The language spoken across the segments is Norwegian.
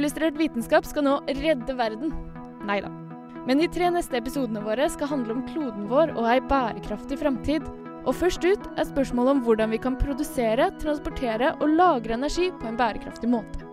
Uillustrert vitenskap skal nå redde verden. Nei da. Men de tre neste episodene våre skal handle om kloden vår og ei bærekraftig framtid. Og først ut er spørsmålet om hvordan vi kan produsere, transportere og lagre energi på en bærekraftig måte.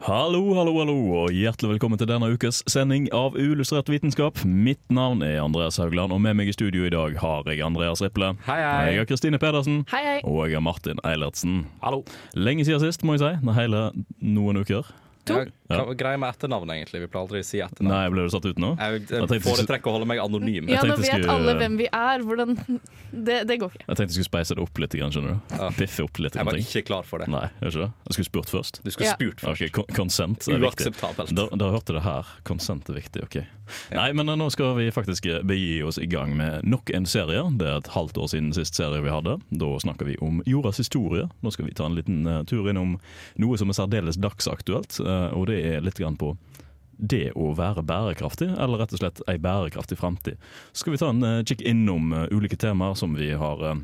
Hallo, hallo, hallo, og hjertelig velkommen til denne ukes sending av Uillustrert vitenskap. Mitt navn er Andreas Haugland, og med meg i studio i dag har jeg Andreas Riple. Hei, hei. Jeg har Kristine Pedersen. Hei, hei. Og jeg har Martin Eilertsen. Hallo. Lenge siden sist, må jeg si. Når hele noen uker. To. Ja, hva greia med etternavn, egentlig? Vi pleier aldri å si etternavn. Nei, ble du satt ut nå? Jeg, Jeg jeg foretrekker å holde meg anonym. Ja, nå vet skulle- alle hvem vi er. Hvordan Det, det går ikke. Jeg tenkte jeg skulle speise det opp litt, skjønner du. Ja. Biffe opp litt. Jeg var ting. ikke klar for det. Nei, gjør ikke det? Jeg skulle spurt først. Du skulle Ja. spurt først. Ok, kon- Consent er viktig. Uakseptabelt. Da, da hørte det her. Consent er viktig, ok. Nei, men nå skal vi faktisk begi oss i gang med nok en serie. Det er et halvt år siden sist serie vi hadde. Da snakker vi om jordas historie. Nå skal vi ta en liten eh, tur innom noe som er særdeles dagsaktuelt, eh, og det er litt på det å være bærekraftig, eller rett og slett ei bærekraftig framtid. Så skal vi ta en eh, kikk innom eh, ulike temaer som vi har eh,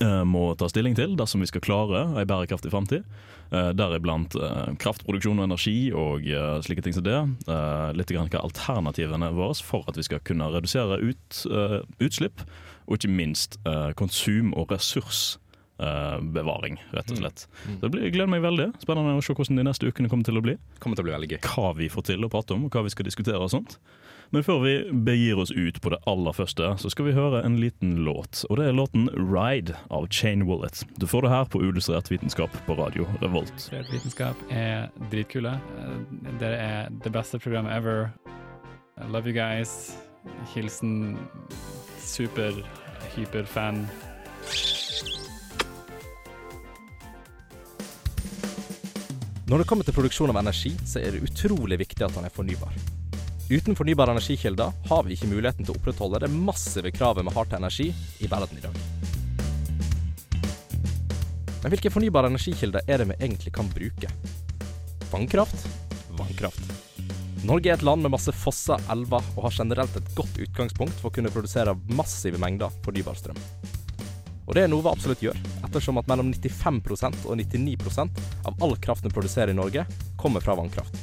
eh, må ta stilling til dersom vi skal klare ei bærekraftig framtid. Deriblant eh, kraftproduksjon og energi og eh, slike ting som det. Litt grann hva alternativene er våre for at vi skal kunne redusere ut, eh, utslipp, og ikke minst eh, konsum og ressursbevaring, rett og slett. Så det blir, jeg gleder meg veldig. Spennende å se hvordan de neste ukene kommer til å bli. Kommer til å bli veldig gøy. Hva vi får til å prate om, og hva vi skal diskutere og sånt. Men før vi begir oss ut på det aller første, så skal vi høre en liten låt. Og det er låten 'Ride' av Chain Wallet. Du får det her på Illustrert vitenskap på radio Revolt. Illustrert vitenskap er dritkule. Eh, Dere er det beste programmet ever. I love you guys. Hilsen super, Når det kommer til produksjon av energi, så er det utrolig viktig at den er fornybar. Uten fornybare energikilder har vi ikke muligheten til å opprettholde det massive kravet vi har til energi i verden i dag. Men hvilke fornybare energikilder er det vi egentlig kan bruke? Vannkraft? Vannkraft. Norge er et land med masse fosser, elver og har generelt et godt utgangspunkt for å kunne produsere massive mengder fornybar strøm. Og det er noe vi absolutt gjør, ettersom at mellom 95% og 99% av all kraft vi produserer i Norge, kommer fra vannkraft.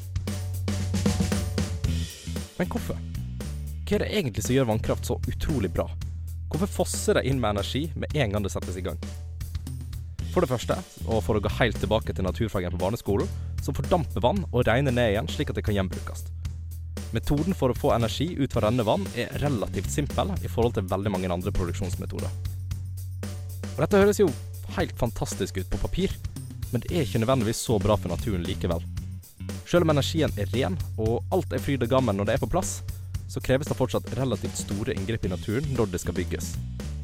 Men hvorfor? Hva er det egentlig som gjør vannkraft så utrolig bra? Hvorfor fosser det inn med energi med en gang det settes i gang? For det første, og for å gå helt tilbake til naturfagen på barneskolen, så fordamper vann og regner ned igjen slik at det kan gjenbrukes. Metoden for å få energi ut fra rennende vann er relativt simpel i forhold til veldig mange andre produksjonsmetoder. Og dette høres jo helt fantastisk ut på papir, men det er ikke nødvendigvis så bra for naturen likevel. Selv om energien er ren, og alt er fryd og gammen når det er på plass, så kreves det fortsatt relativt store inngrep i naturen når det skal bygges.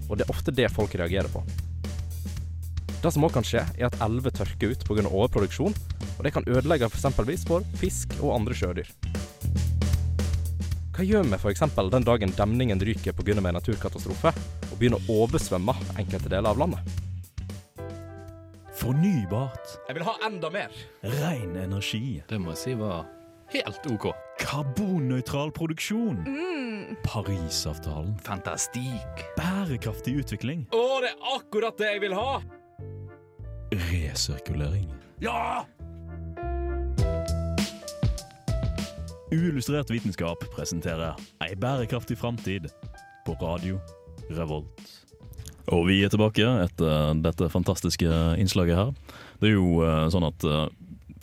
Og det er ofte det folk reagerer på. Det som òg kan skje, er at elver tørker ut pga. overproduksjon, og det kan ødelegge f.eks. for fisk og andre sjødyr. Hva gjør vi f.eks. den dagen demningen ryker pga. en naturkatastrofe, begynner å oversvømme enkelte deler av landet? Fornybart. Jeg vil ha enda mer! Ren energi. Det må jeg si var helt OK. Karbonnøytral produksjon. Mm. Parisavtalen. Fantastikk. Bærekraftig utvikling. Å, det er akkurat det jeg vil ha! Resirkulering. Ja! Uillustrert vitenskap presenterer Ei bærekraftig framtid på radio Revolt. Og vi er tilbake etter dette fantastiske innslaget her. Det er jo eh, sånn at eh,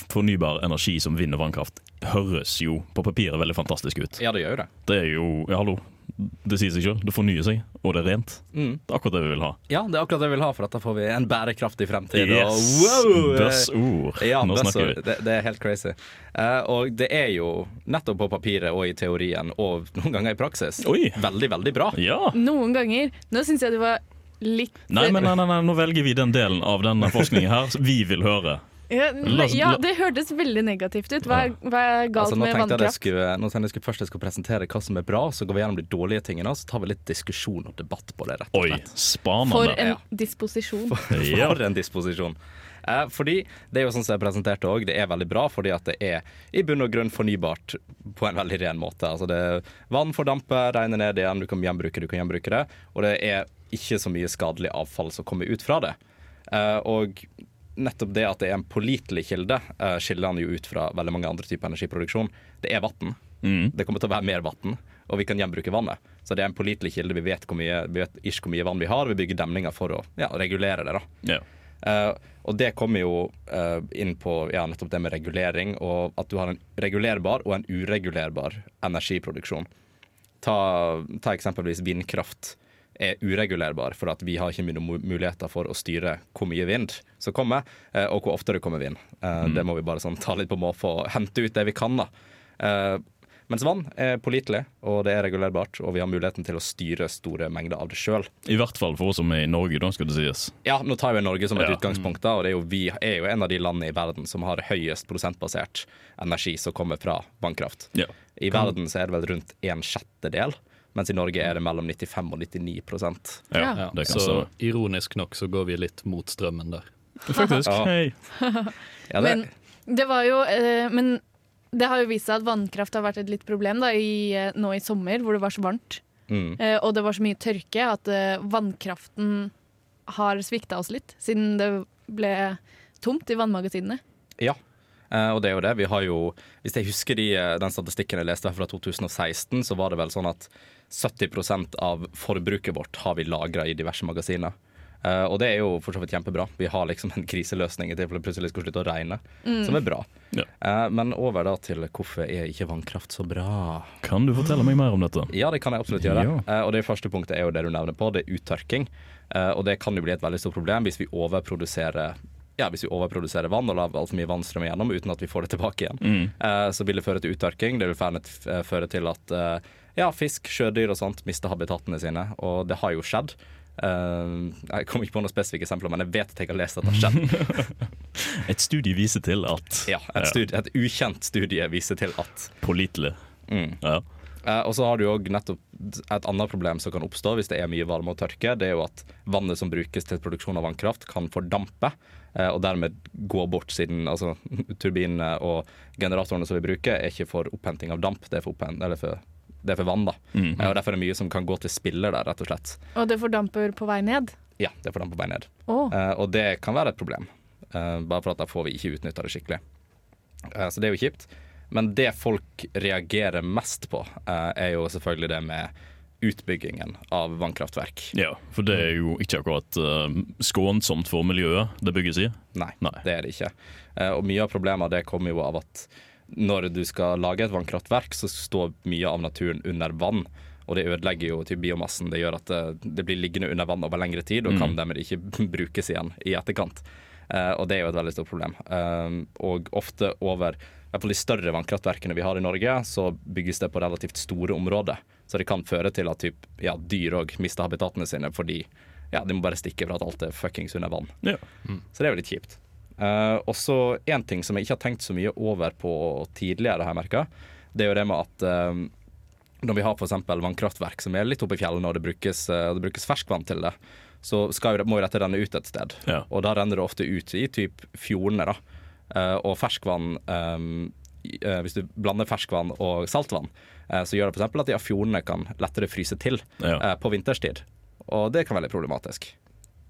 fornybar energi som vind og vannkraft høres jo på papiret veldig fantastisk ut. Ja, det gjør jo det. Det er jo Ja, hallo. Det sier seg sjøl. Det fornyer seg, og det er rent. Mm. Det er akkurat det vi vil ha. Ja, det er akkurat det vi vil ha, for da får vi en bærekraftig fremtid. Yes! Og wow! Buzzord. Ja, Nå snakker vi. Det, det er helt crazy. Uh, og det er jo nettopp på papiret og i teorien, og noen ganger i praksis, Oi! veldig, veldig bra. Ja! Noen ganger. Nå syns jeg det var litt Nei, men nei, nei, nei, nå velger vi den delen av denne forskningen her som vi vil høre. Ja, ja, det hørtes veldig negativt ut. Hva, er- hva er galt Altså, nå med vannkraft? skulle, nå tenkte jeg skulle først jeg skulle presentere hva som er bra, så går vi gjennom de dårlige tingene, så tar vi litt diskusjon og debatt på det, rett og Oi. For en Ja. disposisjon. For, For en disposisjon. Eh, fordi det er jo sånn som jeg presenterte òg, det er veldig bra fordi at det er i bunn og grunn fornybart på en veldig ren måte. Altså det Vann fordamper, regner ned igjen, du kan gjenbruke, du kan gjenbruke det. Og det er ikke så mye skadelig avfall som kommer ut fra det. Eh, og nettopp det at det er en pålitelig kilde, eh, skiller han jo ut fra veldig mange andre typer energiproduksjon. Det er vann. Mm. Det kommer til å være mer vann, og vi kan gjenbruke vannet. Så det er en pålitelig kilde. Vi vet, hvor mye, vi vet ikke hvor mye vann vi har. Vi bygger demninger for å ja, regulere det. da. Ja. Uh, og det kommer jo uh, inn på ja, nettopp det med regulering, og at du har en regulerbar og en uregulerbar energiproduksjon. Ta, ta eksempelvis vindkraft er uregulerbar, for at vi har ikke muligheter for å styre hvor mye vind som kommer, eh, og hvor ofte det kommer vind. Mm. Det må vi bare sånn ta litt på måfå og hente ut det vi kan. da. Eh, mens vann er pålitelig, og det er regulerbart, og vi har muligheten til å styre store mengder av det sjøl. I hvert fall for oss som er i Norge, da, skal det sies. Ja, nå tar vi Norge som et Ja. utgangspunkt, da, og det er jo, vi er jo en av de landene i verden som har høyest prosentbasert energi som kommer fra vannkraft. Ja. I verden så er det vel rundt en sjettedel, mens i Norge er det mellom 95 og 99 Ja, Ja. det kan Så ironisk nok så går vi litt mot strømmen der. Faktisk. Hei. Ja, Men det var jo eh, Men det har jo vist seg at vannkraft har vært et litt problem da, i, eh, nå i sommer, hvor det var så varmt. mm, Eh, og det var så mye tørke at eh, vannkraften har svikta oss litt, siden det ble tomt i vannmagasinene. ja. Eh, og det er jo det. Vi har jo, hvis jeg husker de, eh, den statistikken jeg leste fra 2016, så var det vel sånn at 70 av forbruket vårt har vi lagra i diverse magasiner. Uh, og det er jo for så vidt kjempebra. Vi har liksom en kriseløsning i tilfelle det plutselig skal slutte å regne, som er bra. Ja. Uh, men over da til hvorfor er ikke vannkraft så bra? Kan du fortelle meg mer om dette? Ja, det kan jeg absolutt gjøre. Ja. Uh, og det første punktet er jo det du nevner på, det er uttørking. Eh, og det kan jo bli et veldig stort problem hvis vi overproduserer ja, hvis vi overproduserer vann og lar altfor mye vann strømme gjennom uten at vi får det tilbake igjen. Mm. Eh, så vil det føre til uttørking. Det vil føre til at eh, ja, fisk, sjødyr og sånt mister habitatene sine. Og det har jo skjedd. Uh, jeg kommer ikke på noen spesifikke eksempler, men jeg vet at jeg har lest at det har skjedd. Et studie viser til at Ja, et, studie, et ukjent studie viser til at Pålitelig. mm. Ja. Eh, og så har du jo nettopp et annet problem som kan oppstå hvis det er mye varme og tørke. Det er jo at vannet som brukes til produksjon av vannkraft, kan fordampe. eh, Og dermed gå bort, siden altså, turbinene og generatorene som vi bruker, er ikke for opphenting av damp, det er for, opphen- eller for, det er for vann. da. Mm. Eh, Og Derfor er det mye som kan gå til spiller der, rett og slett. Og det fordamper på vei ned. Ja, det får for på vei ned. Oh. Eh, og det kan være et problem, eh, bare for at da får vi ikke utnytta det skikkelig. Eh, så det er jo kjipt. Men det folk reagerer mest på, eh, er jo selvfølgelig det med utbyggingen av vannkraftverk. ja, for det er jo ikke akkurat uh, skånsomt for miljøet det bygges i. Nei, Nei. det er det ikke. Eh, og mye av problemet det kommer jo av at når du skal lage et vannkraftverk, så står mye av naturen under vann. Og det ødelegger jo til biomassen. Det gjør at det, det blir liggende under vann over lengre tid, og kan dermed ikke brukes igjen i etterkant. Og det er jo et veldig stort problem. Og ofte over hvert fall de større vannkraftverkene vi har i Norge, så bygges det på relativt store områder. Så det kan føre til at typ, ja, dyr òg mister habitatene sine fordi ja, de må bare stikke for at alt er fuckings under vann. Ja. Så det er jo litt kjipt. Uh, og så en ting som jeg ikke har tenkt så mye over på tidligere, har jeg merka, det er jo det med at uh, når vi har f.eks. vannkraftverk som er litt oppe i fjellene, og det brukes, uh, og det brukes ferskvann til det, så skal jo, må jo dette renne ut et sted. Ja. Og da renner det ofte ut i typ fjordene. da. Eh, og ferskvann eh, eh, Hvis du blander ferskvann og saltvann, så gjør det f.eks. at de av fjordene kan lettere fryse til Ja. på vinterstid. Og det kan være litt problematisk.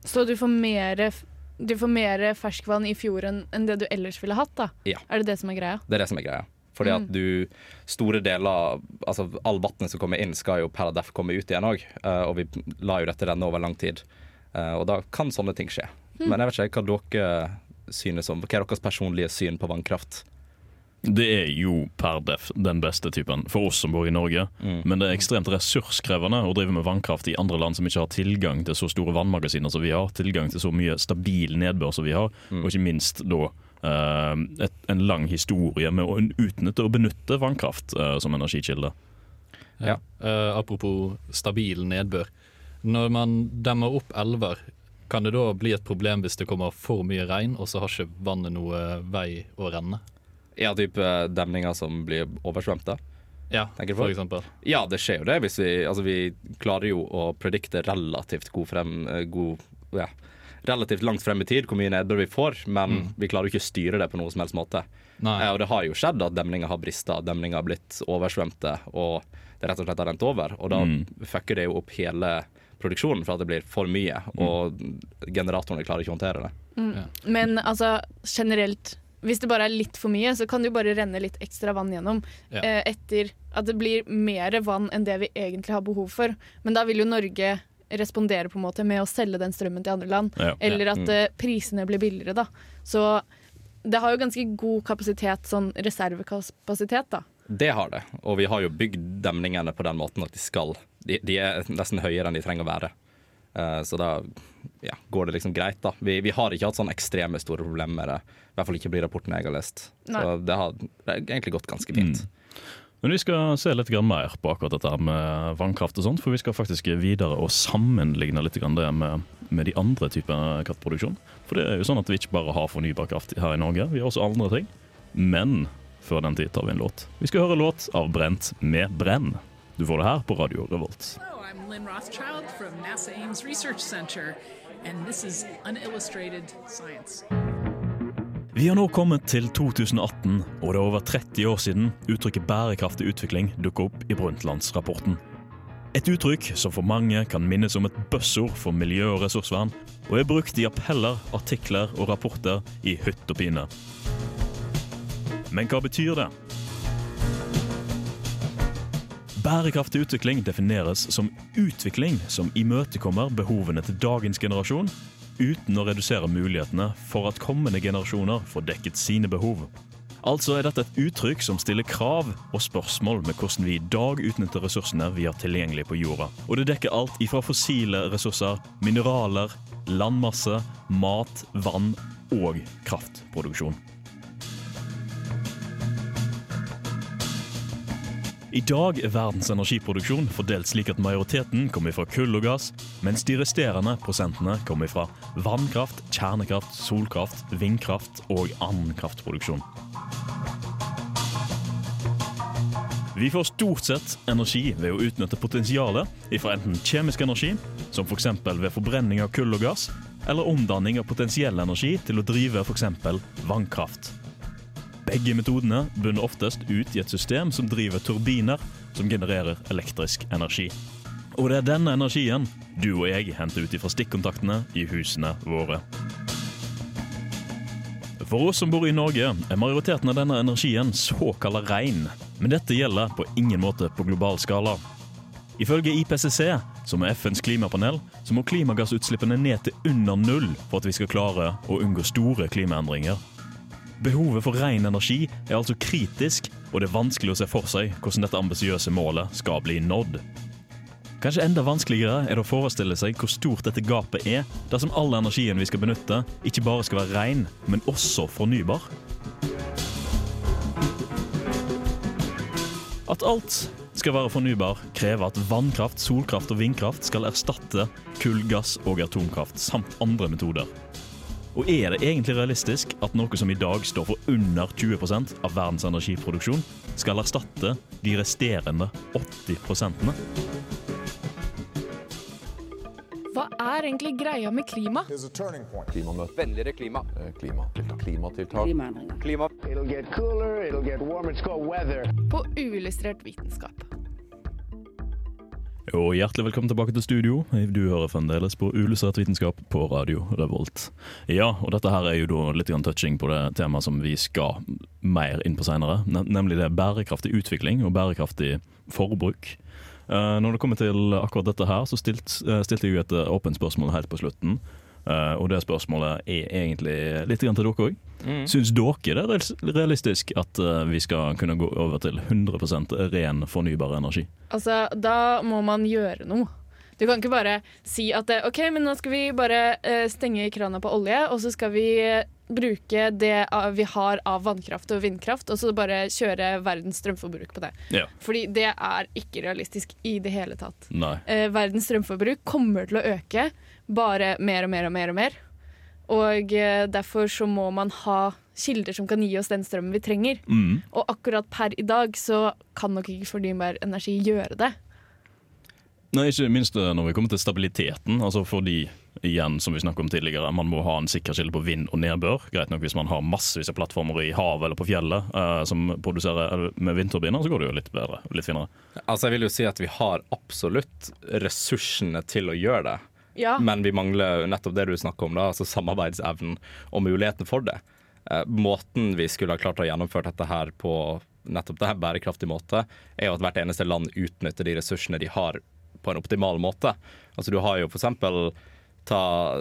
så du får mer du får mer ferskvann i fjorden enn det du ellers ville hatt, da? Ja. Er det det som er greia? Det er det som er greia. Fordi at du Store deler Altså all vannet som kommer inn, skal jo per def komme ut igjen òg. og vi lar jo dette renne over lang tid. Eh, og da kan sånne ting skje. Men jeg vet ikke hva dere synes om Hva er deres personlige syn på vannkraft? Det er jo per def den beste typen for oss som bor i Norge. Men det er ekstremt ressurskrevende å drive med vannkraft i andre land som ikke har tilgang til så store vannmagasiner som vi har, tilgang til så mye stabil nedbør som vi har, og ikke minst da eh, et, en lang historie med å utnytte og benytte vannkraft eh, som energikilde. Ja. Eh, apropos stabil nedbør. Når man demmer opp elver, kan det da bli et problem hvis det kommer for mye regn, og så har ikke vannet noe vei å renne? Ja, type demninger som blir oversvømte? Ja, for eksempel. Ja, det skjer jo det. Vi, altså vi klarer jo å predikte relativt god frem, eh, god, ja, relativt langt frem i tid hvor mye nedbør vi får, men vi klarer jo ikke å styre det på noen som helst måte. Nei. Eh, og det har jo skjedd at demninger har brista, demninger har blitt oversvømte, og det rett og slett har rent over. Og da Mm. fucker det jo opp hele produksjonen for at det blir for mye, og generatorene klarer ikke å håndtere det. Mm. Ja. Men altså generelt hvis det bare er litt for mye, så kan det jo bare renne litt ekstra vann gjennom. Ja. Eh, etter at det blir mer vann enn det vi egentlig har behov for. Men da vil jo Norge respondere på en måte med å selge den strømmen til andre land. Ja. Eller at Mm. eh, prisene blir billigere, da. Så det har jo ganske god kapasitet, sånn reservekapasitet, da. Det har det, og vi har jo bygd demningene på den måten at de skal De, de er nesten høyere enn de trenger å være. Eh, så da ja, går det liksom greit, da. Vi, vi har ikke hatt sånne ekstreme store problemer med det. I hvert fall ikke blir rapporten jeg har lest. Så det har, det har egentlig gått ganske fint. Men vi skal se litt mer på akkurat dette med vannkraft og sånt, for vi skal faktisk videre og sammenligne litt det med, med de andre typer kraftproduksjon. For det er jo sånn at vi ikke bare har fornybar kraft her i Norge, vi har også andre ting. Men før den tid tar vi en låt. Vi skal høre låt av Brent med Brenn. Du får det her på Radio Revolt. Hello, I'm Lynn Rothschild from NASA Ames Research Center, and this is Unillustrated Science. Vi har nå kommet til 2018, og det er over 30 år siden uttrykket bærekraftig utvikling dukket opp i Brundtlandsrapporten. Et uttrykk som for mange kan minnes om et buzzord for miljø- og ressursvern, og er brukt i appeller, artikler og rapporter i hytt og pine. Men hva betyr det? Bærekraftig utvikling defineres som utvikling som imøtekommer behovene til dagens generasjon, uten å redusere mulighetene for at kommende generasjoner får dekket sine behov. Altså er dette et uttrykk som stiller krav og spørsmål med hvordan vi i dag utnytter ressursene vi har tilgjengelig på jorda. Og det dekker alt ifra fossile ressurser, mineraler, landmasse, mat, vann og kraftproduksjon. I dag er verdens energiproduksjon fordelt slik at majoriteten kommer fra kull og gass, mens de resterende prosentene kommer fra vannkraft, kjernekraft, solkraft, vindkraft og annen kraftproduksjon. Vi får stort sett energi ved å utnytte potensialet ifra enten kjemisk energi, som f.eks. ved forbrenning av kull og gass, eller omdanning av potensiell energi til å drive f.eks. vannkraft. Begge metodene bunner oftest ut i et system som driver turbiner som genererer elektrisk energi. Og det er denne energien du og jeg henter ut fra stikkontaktene i husene våre. For oss som bor i Norge, er majoriteten av denne energien såkalt rein. Men dette gjelder på ingen måte på global skala. Ifølge IPCC, som er FNs klimapanel, så må klimagassutslippene ned til under null for at vi skal klare å unngå store klimaendringer. Behovet for ren energi er altså kritisk, og det er vanskelig å se for seg hvordan dette ambisiøse målet skal bli nådd. Kanskje enda vanskeligere er det å forestille seg hvor stort dette gapet er dersom all energien vi skal benytte, ikke bare skal være ren, men også fornybar. At alt skal være fornybar, krever at vannkraft, solkraft og vindkraft skal erstatte kull, gass og atomkraft, samt andre metoder. Og er det egentlig realistisk at noe som i dag står for under 20 av verdens energiproduksjon, skal erstatte de resterende 80 Hva er egentlig greia med klima? Klimamøte. Vennligere klima. Klima. Klimatiltak. Klimaendringer. Klima. It'll get cooler, it'll get warm, It's called weather. På uillustrert vitenskap. Og hjertelig velkommen tilbake til studio. Du hører fremdeles på Uillustrert vitenskap på Radio Revolt. Ja, og dette her er jo da litt touching på det temaet som vi skal mer inn på senere, nemlig det bærekraftig utvikling og bærekraftig forbruk. Eh, når det kommer til akkurat dette her, så eh, stilte jeg jo et eh, åpent spørsmål helt på slutten. Og det spørsmålet er egentlig litt til dere òg. Syns dere det er realistisk at eh, vi skal kunne gå over til 100% ren fornybar energi? Altså, da må man gjøre noe. Du kan ikke bare si at eh, OK, men nå skal vi bare eh, stenge krana på olje, og så skal vi bruke det vi har av vannkraft og vindkraft, og så bare kjøre verdens strømforbruk på det. Ja. Fordi det er ikke realistisk i det hele tatt. Nei. Eh, verdens strømforbruk kommer til å øke bare mer og mer og mer og mer. Og eh, derfor så må man ha kilder som kan gi oss den strømmen vi trenger. Mm. Og akkurat per i dag så kan nok ikke fornybar energi gjøre det. Nei, ikke minst eh, når vi kommer til stabiliteten. Altså fordi, igjen, som vi snakket om tidligere, man må ha en sikker kilde på vind og nedbør. Greit nok hvis man har massevis av plattformer i havet eller på fjellet eh, som produserer eh, med vindturbiner, så går det jo litt bedre. Litt finere. Altså, jeg vil jo si at vi har absolutt ressursene til å gjøre det. Ja. Men vi mangler nettopp det du snakker om, da, altså samarbeidsevnen og muligheten for det. Eh, måten vi skulle ha klart å gjennomføre dette her på nettopp det her bærekraftig måte, er jo at hvert eneste land utnytter de ressursene de har på en optimal måte. Altså Du har jo eksempel ta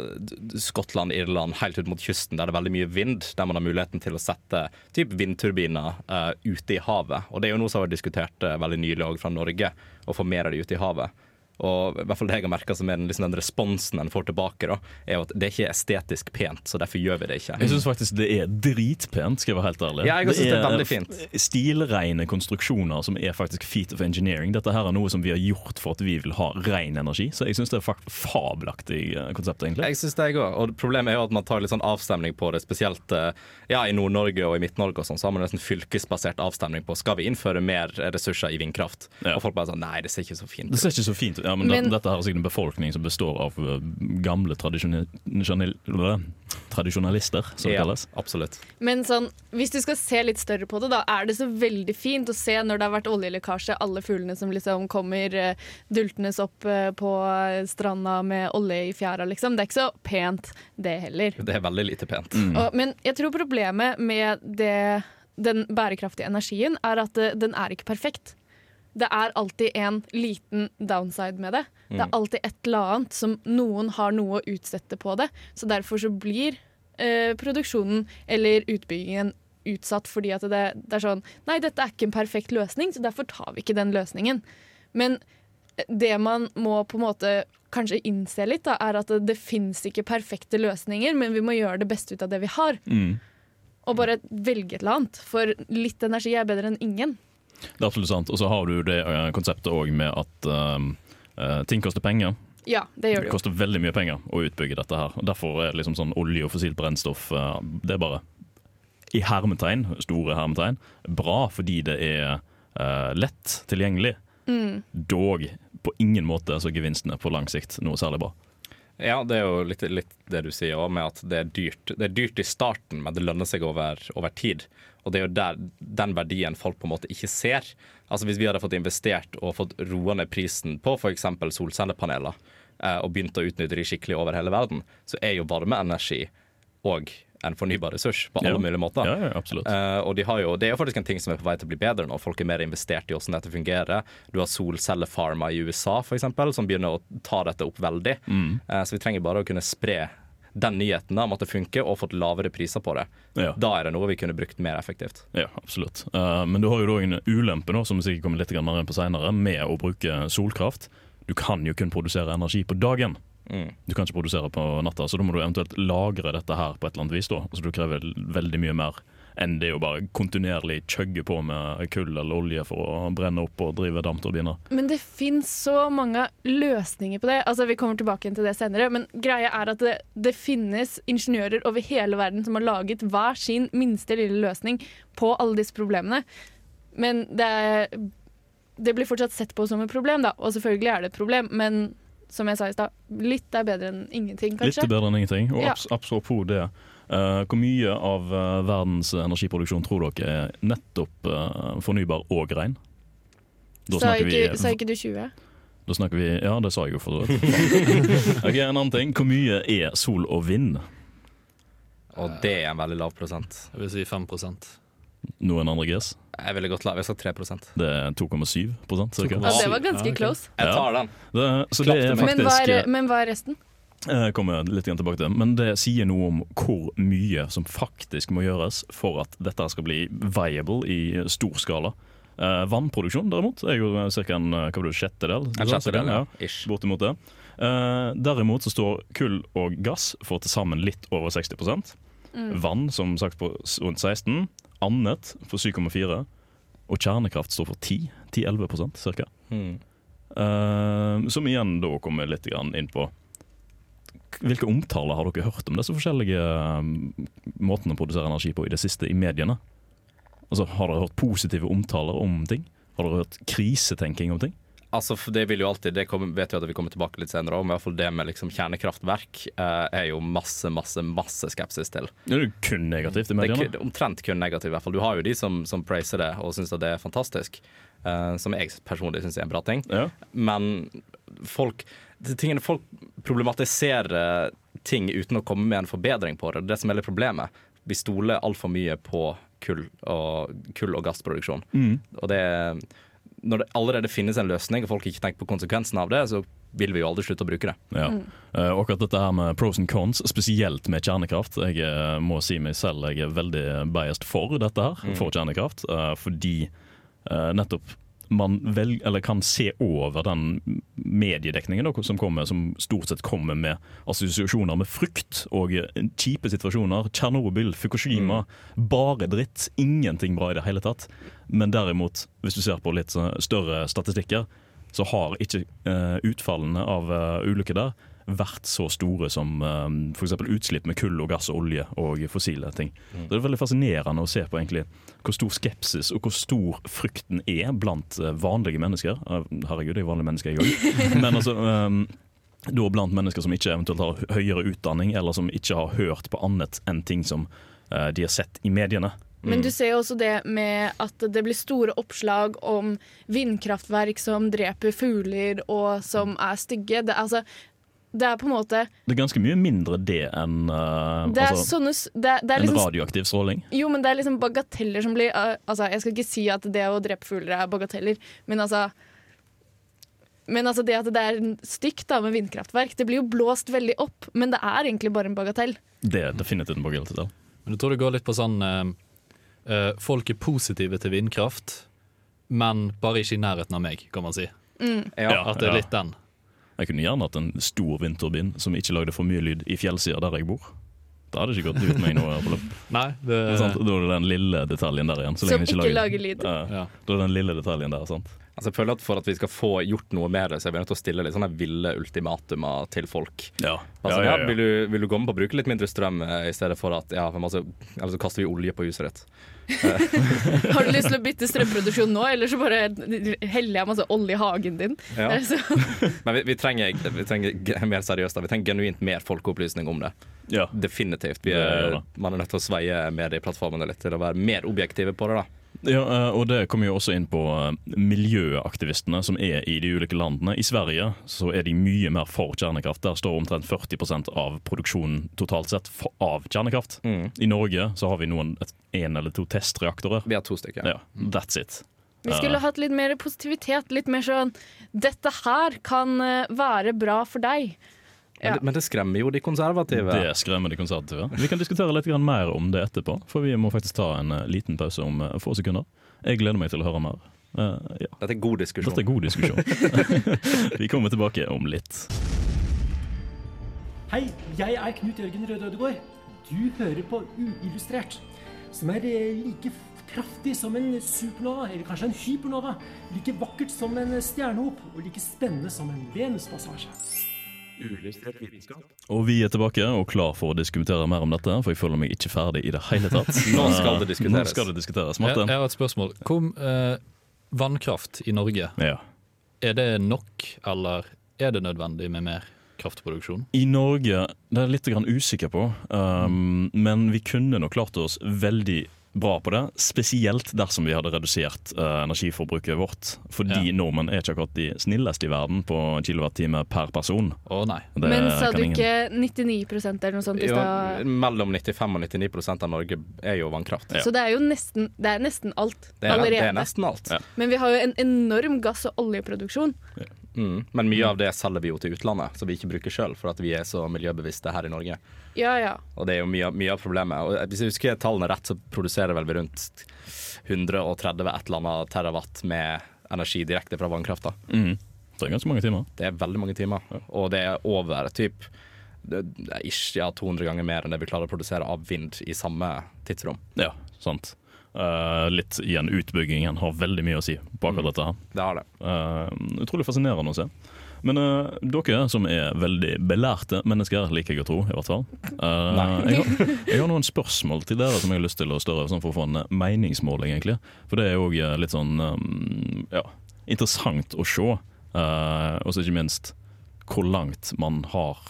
Skottland, Irland, helt ut mot kysten, der det er veldig mye vind, der man har muligheten til å sette typ vindturbiner eh, ute i havet. Og det er jo noe som har vært diskutert eh, veldig nylig òg fra Norge, å få mer av det ute i havet. Og i hvert fall det jeg har merket som er den, liksom den responsen en får tilbake, da, er at det ikke er estetisk pent, så derfor gjør vi det ikke. Jeg syns faktisk det er dritpent, skal jeg være helt ærlig. Ja, jeg synes det er veldig fint. Stilreine konstruksjoner som er faktisk feat of engineering. Dette her er noe som vi har gjort for at vi vil ha ren energi, så jeg syns det er fabelaktig eh, konsept, egentlig. Jeg synes det jeg også. Og problemet er jo at man tar litt sånn avstemning på det, spesielt eh, ja, i Nord-Norge og i Midt-Norge og sånn, så har man nesten fylkesbasert avstemning på skal vi innføre mer ressurser i vindkraft. Ja. Og folk bare sånn nei, det ser ikke så fint Det ser ikke så fint ut. Ja, men, Men- dette er sikkert en befolkning som består av eh, gamle tradisjonal- tradisjonalister, som det Ja, kalles. absolutt. Men sånn, hvis du skal se litt større på det, da er det så veldig fint å se når det har vært oljelekkasje, alle fuglene som liksom kommer eh, dultende opp eh, på stranda med olje i fjæra, liksom. Det er ikke så pent, det heller. Det er veldig lite pent. Og, men jeg tror problemet med det, den bærekraftige energien er at den er ikke perfekt. Det er alltid en liten downside med det. Det er alltid et eller annet som noen har noe å utsette på det. Så derfor så blir eh, produksjonen eller utbyggingen utsatt fordi at det, det er sånn Nei, dette er ikke en perfekt løsning, så derfor tar vi ikke den løsningen. Men det man må på en måte kanskje innse litt, da, er at det, det fins ikke perfekte løsninger, men vi må gjøre det beste ut av det vi har. Mm. Og bare velge et eller annet. For litt energi er bedre enn ingen. Det er absolutt sant. Og så har du det eh, konseptet òg med at eh, ting koster penger. Ja, det gjør Det det jo. koster veldig mye penger å utbygge dette her. Og Derfor er liksom sånn olje og fossilt brennstoff uh, Det er bare i hermetegn, store hermetegn, bra fordi det er uh, lett tilgjengelig. Mm. Dog på ingen måte så gevinstene på lang sikt noe særlig bra. Ja, det er jo litt, litt det du sier òg, med at det er dyrt. Det er dyrt i starten, men det lønner seg over, over tid. Og det er jo der, den verdien folk på en måte ikke ser. Altså Hvis vi hadde fått investert og fått roa ned prisen på f.eks. solcellepaneler, eh, og begynt å utnytte de skikkelig over hele verden, så er jo varmeenergi òg en fornybar ressurs på alle Ja. mulige måter. Ja, ja, absolutt. Eh, og de har jo, det er jo faktisk en ting som er på vei til å bli bedre nå. Folk er mer investert i hvordan dette fungerer. Du har solcellefarmer i USA for eksempel, som begynner å ta dette opp veldig. Mm. Eh, så vi trenger bare å kunne spre den nyheten om at det funker, og fått lavere priser på det. Ja. Da er det noe vi kunne brukt mer effektivt. Ja, absolutt. Eh, men du har jo da en ulempe, nå, som vi sikkert kommer litt mer inn på senere, med å bruke solkraft. Du kan jo kun produsere energi på dagen. Mm. Du kan ikke produsere på natta, så da må du eventuelt lagre dette her på et eller annet vis. da. Så du krever veldig mye mer enn det å bare kontinuerlig kjøgge på med kull eller olje for å brenne opp og drive dampturbiner. Men det fins så mange løsninger på det. Altså, Vi kommer tilbake til det senere. Men greia er at det, det finnes ingeniører over hele verden som har laget hver sin minste lille løsning på alle disse problemene. Men det, det blir fortsatt sett på som et problem, da. Og selvfølgelig er det et problem, men som jeg sa i stad, litt er bedre enn ingenting, kanskje. Litt er bedre enn ingenting. Og Ja. apropos det, hvor mye av eh, verdens energiproduksjon tror dere er nettopp eh, fornybar og rein? Da Sa ikke, vi, sa ikke du 20? da snakker vi Ja, det sa jeg jo for så vidt. Ok, En annen ting. Hvor mye er sol og vind? Og det er en veldig lav prosent. Jeg vil si 5 Noen andre gress? Jeg ville gått lav. Jeg sa 3% Det er 2,7 cirka. Ja, det var ganske Ja, okay. close. Jeg tar den. Det, så det er til. Men hva er, men hva er resten? Jeg kommer litt tilbake til Men det sier noe om hvor mye som faktisk må gjøres for at dette skal bli viable i stor skala. Eh, vannproduksjon derimot er jo ca. en eh, hva det, sjettedel. En sjettedel, ja. Ish. Bortimot det. Eh, derimot så står kull og gass for til sammen litt over 60% Vann som sagt på rundt 16 Annet for 7,4 Og kjernekraft står for 10 10-11 cirka. Mm. Eh, som igjen da kommer litt inn på Hvilke omtaler har dere hørt om disse forskjellige eh, måtene å produsere energi på i det siste i mediene? Altså, Har dere hørt positive omtaler om ting? Har dere hørt krisetenking om ting? Altså, det vil jo alltid, det kommer, vet vi at vi kommer tilbake litt senere om, i hvert fall det med liksom kjernekraftverk eh, er jo masse, masse, masse skepsis til. Det er jo kun negativt i Det er mediene. omtrent kun negativt, i hvert fall. Du har jo de som, som praiser det og syns det er fantastisk. eh, som jeg personlig syns er en bra ting. Ja. Men folk tingene Folk problematiserer ting uten å komme med en forbedring på det. Det er det som er litt problemet. Vi stoler altfor mye på kull og, kull og gassproduksjon. Og det Når det allerede finnes en løsning, og folk ikke tenker på konsekvensen av det, så vil vi jo aldri slutte å bruke det. Ja. Mm. og akkurat dette her med pros and cons, spesielt med kjernekraft. Jeg eh, må si meg selv jeg er veldig biased for dette her, for kjernekraft. eh, fordi eh, nettopp man vel, eller kan se over den mediedekningen da, som, kommer, som stort sett kommer med assosiasjoner med frykt og eh, kjipe situasjoner. Tsjernobyl, Fukushima. Bare dritt. Ingenting bra i det hele tatt. Men derimot, hvis du ser på litt sånn større statistikker, så har ikke eh, utfallene av uh, ulykker der vært så store som uh, f.eks. utslipp med kull og gass og olje og fossile ting. Så Det er veldig fascinerende å se på egentlig hvor stor skepsis og hvor stor frykten er blant eh, vanlige mennesker. Eh, herregud, jeg er vanlig menneske, jeg òg. Men altså um, da blant mennesker som ikke eventuelt har høyere utdanning, eller som ikke har hørt på annet enn ting som uh, de har sett i mediene. Men du ser jo også det med at det blir store oppslag om vindkraftverk som dreper fugler og som er stygge. Det, altså, det er på en måte Det er ganske mye mindre det enn uh, Det er altså, sånne det, er- det en liksom radioaktiv stråling. Jo, men det er liksom bagateller som blir uh, Altså, jeg skal ikke si at det å drepe fugler er bagateller, men altså men altså det at det er stygt da med vindkraftverk, det blir jo blåst veldig opp. Men det er egentlig bare en bagatell. Det er definitivt en bagatell. Men jeg tror det går litt på sånn eh, eh, Folk er positive til vindkraft, men bare ikke i nærheten av meg, kan man si. Ja, At det er litt den. Jeg kunne gjerne hatt en stor vindturbin som ikke lagde for mye lyd i fjellsida der jeg bor. Det hadde ikke gått ut meg noe forløp. Nei, det, Sant? Da er det den lille detaljen der igjen. så Som ikke lager lyd. Ja, Ja. Da er det den lille detaljen der, sant. Altså, jeg føler at For at vi skal få gjort noe med det, så er vi nødt til å stille litt sånne ville ultimatumer til folk. Ja. Altså, ja, ja, ja, ja. Vil, du, vil du gå med på å bruke litt mindre strøm eh, i stedet for at ja, for masse, Eller så kaster vi olje på huset ditt. Har du lyst til å bytte strømproduksjon nå, eller så bare heller jeg masse olje i hagen din? Ja. Er Men vi, vi, trenger, vi trenger mer seriøst da. Vi trenger genuint mer folkeopplysning om det. Ja. Definitivt. Er, ja, man er nødt til å sveie medieplattformene litt til å være mer objektive på det. da Ja, eh, og det kommer jo også inn på eh, miljøaktivistene som er i de ulike landene. I Sverige så er de mye mer for kjernekraft. Der står omtrent 40% av produksjonen totalt sett av kjernekraft. I Norge så har vi noen et, en eller to testreaktorer. Vi har to stykker. Ja, that's it. Vi skulle hatt litt mer positivitet. Litt mer sånn Dette her kan eh, være bra for deg. Men, Ja. det, men det skremmer jo de konservative. Det skremmer de konservative. Vi kan diskutere litt mer om det etterpå, for vi må faktisk ta en eh, liten pause om eh, få sekunder. Jeg gleder meg til å høre mer. Uh, ja. Dette er god diskusjon. Dette er god diskusjon. vi kommer tilbake om litt. Hei, jeg er Knut Jørgen Røde Ødegård. Du hører på Uillustrert, som er eh, like kraftig som en supernova, eller kanskje en hypernova. Like vakkert som en stjernehop, og like spennende som en Venuspassasje. Og vi er tilbake og klar for å diskutere mer om dette, for jeg føler meg ikke ferdig i det hele tatt. Nå skal det diskuteres. Nå skal det diskuteres. Jeg, jeg har et spørsmål. Kom, eh, vannkraft i Norge, Ja. er det nok, eller er det nødvendig med mer kraftproduksjon? I Norge, det er jeg litt grann usikker på, um, men vi kunne nok klart oss veldig bra på det. Spesielt dersom vi hadde redusert uh, energiforbruket vårt. Fordi Ja. nordmenn er ikke akkurat de snilleste i verden på kilowattime per person. Å nei. Det Men sa du ikke 99% eller noe sånt i Jo, stad? mellom 95 og 99% av Norge er jo vannkraft. Ja. Så det er jo nesten, det er nesten alt Det, er, det er nesten alt. Ja. Men vi har jo en enorm gass- og oljeproduksjon. Mm. Men mye av det selger vi jo til utlandet, så vi ikke bruker sjøl, for at vi er så miljøbevisste her i Norge. Ja, ja. Og det er jo mye, mye av problemet. Og hvis jeg husker tallene rett, så produserer vel vi rundt 130 et eller annet terawatt med energi direkte fra vannkrafta. Mm. Det er ganske mange timer. Det er veldig mange timer, og det er over typ det er ikke ja, 200 ganger mer enn det vi klarer å produsere av vind i samme tidsrom. Ja, sant. Eh, litt igjen, utbyggingen har veldig mye å si på akkurat dette her. Det har det. Uh, utrolig fascinerende å se. Men uh, dere som er veldig belærte mennesker, liker jeg å tro, i hvert fall. Uh, jeg, har, jeg har noen spørsmål til dere som jeg har lyst til å større sånn for å få en meningsmåling, egentlig. For det er òg litt sånn um, ja, interessant å se. Uh, og så ikke minst hvor langt man har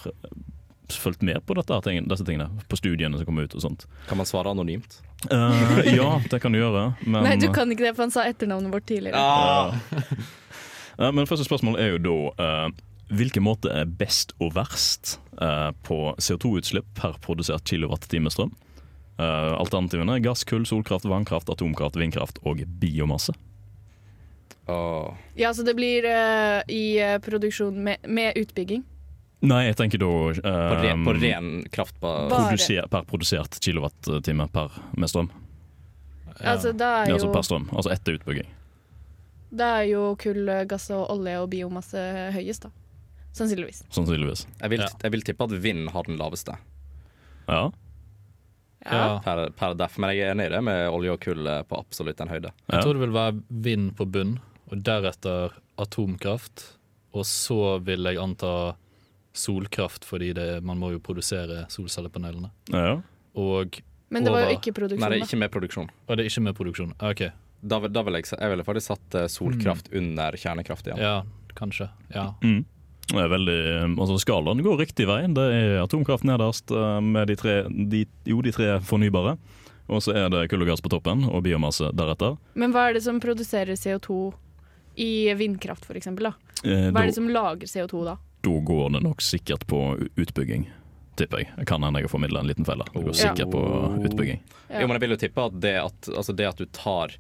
fulgt med på dette, disse tingene. På studiene som kommer ut og sånt. Kan man svare anonymt? Uh, ja, det kan du gjøre. Men, Nei, du kan ikke det, for han sa etternavnet vårt tidligere. Ah. Uh, men første spørsmål er jo da uh, hvilken måte er best og verst eh, på CO2-utslipp per produsert kilowattime strøm? Eh, alternativene er gass, kull, solkraft, vannkraft, atomkraft, vindkraft og biomasse. Oh. Ja, så det blir i produksjon med, med utbygging. Nei, jeg tenker da På, ren, på eh, ren kraft på produser, per produsert kilowattime per med strøm. Altså, da er jo, altså per strøm, altså etter utbygging. da er jo kull, gass og olje og biomasse høyest, da. Sannsynligvis. Sannsynligvis. jeg vil, Ja. jeg vil tippe at vind har den laveste Ja. Ja. per, per def, men jeg er enig i det med olje og kull eh, på absolutt en høyde. Jeg tror det vil være vind på bunn, og deretter atomkraft. Og så vil jeg anta solkraft, fordi det, man må jo produsere solcellepanelene. ja. Og, Men det var jo ikke produksjon da? Nei, det er ikke med produksjon. og det er ikke med produksjon. OK. Da, da vil jeg, jeg ville faktisk satt solkraft solkraft under kjernekraft igjen. Ja, kanskje. Ja. Mm. Det er veldig, altså Skalaen går riktig vei. Det er atomkraft nederst eh, med de tre, de, jo, de tre fornybare. Og så er det kull og gass på toppen, og biomasse deretter. Men hva er det som produserer CO2 i vindkraft, for eksempel, da? Eh, Hva er det som lager CO2 da? Da går det nok sikkert på utbygging, tipper jeg. Kan hende jeg har formidla en liten feil. Det går Ja. sikkert på utbygging. Ja. Jo, men jeg vil jo tippe at det at, altså det at du tar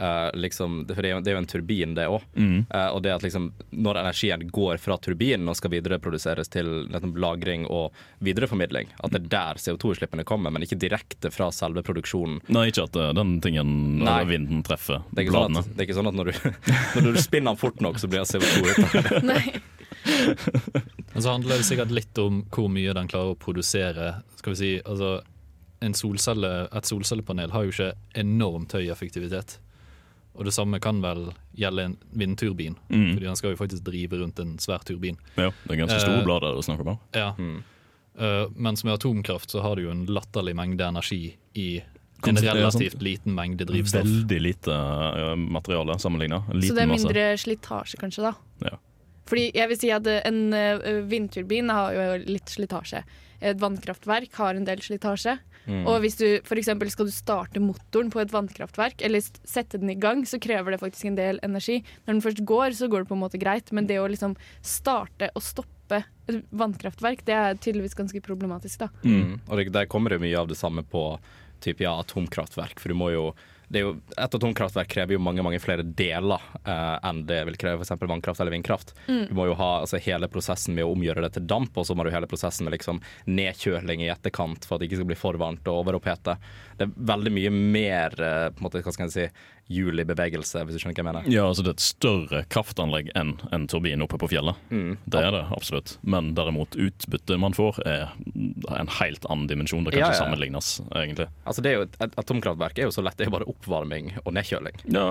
uh, liksom, For det er, jo, det er jo en turbin, det òg. Mm. og det at liksom, når energien går fra turbinen og skal videreproduseres til liksom, lagring og videreformidling, at det er der CO2-utslippene kommer, men ikke direkte fra selve produksjonen. Nei, ikke at uh, den tingen, Nei. eller vinden, treffer Det er ikke sånn at, det er ikke sånn at når, du, når du spinner den fort nok, så blir det CO2 ut. Nei. Men så handler det sikkert litt om hvor mye den klarer å produsere. Skal vi si, altså en solcelle, Et solcellepanel har jo ikke enormt høy effektivitet. Og det samme kan vel gjelde en vindturbin, Mm. fordi den skal jo faktisk drive rundt en svær turbin. Ja, det er ganske store Eh, blader du snakker om. Ja. Mm. Uh, mens med atomkraft så har du jo en latterlig mengde energi i en relativt liten mengde drivstoff. Veldig lite eh, materiale sammenligna. Så det er mindre slitasje, kanskje, da? Ja. Fordi jeg vil si at eh, en eh, vindturbin har jo litt slitasje. Et vannkraftverk har en del slitasje. Mm. Og hvis du eksempel skal du starte motoren på et vannkraftverk, eller sette den i gang, så krever det faktisk en del energi. Når den først går, så går det på en måte greit, men det å liksom starte og stoppe et vannkraftverk, det er tydeligvis ganske problematisk, da. Mm. Og det, der kommer det mye av det samme på type, ja, atomkraftverk. For du må jo, jo Et atomkraftverk krever jo mange mange flere deler eh, enn det vil kreve f.eks. vannkraft eller vindkraft. Mm. Du må jo ha altså, hele prosessen med å omgjøre det til damp, og så må du hele prosessen med liksom, nedkjøling i etterkant for at det ikke skal bli for varmt og overopphete. Det er veldig mye mer eh, på en måte, hva skal jeg si, hjul i bevegelse, hvis du skjønner hva jeg mener. Ja, altså Det er et større kraftanlegg enn en turbin oppe på fjellet. Mm. Det er det absolutt. Men derimot utbyttet man får, er en helt annen dimensjon. Det kan Ja, ikke ja. sammenlignes, egentlig. Altså, det er jo, et atomkraftverk er jo så lett, det er jo bare oppvarming og nedkjøling. Ja,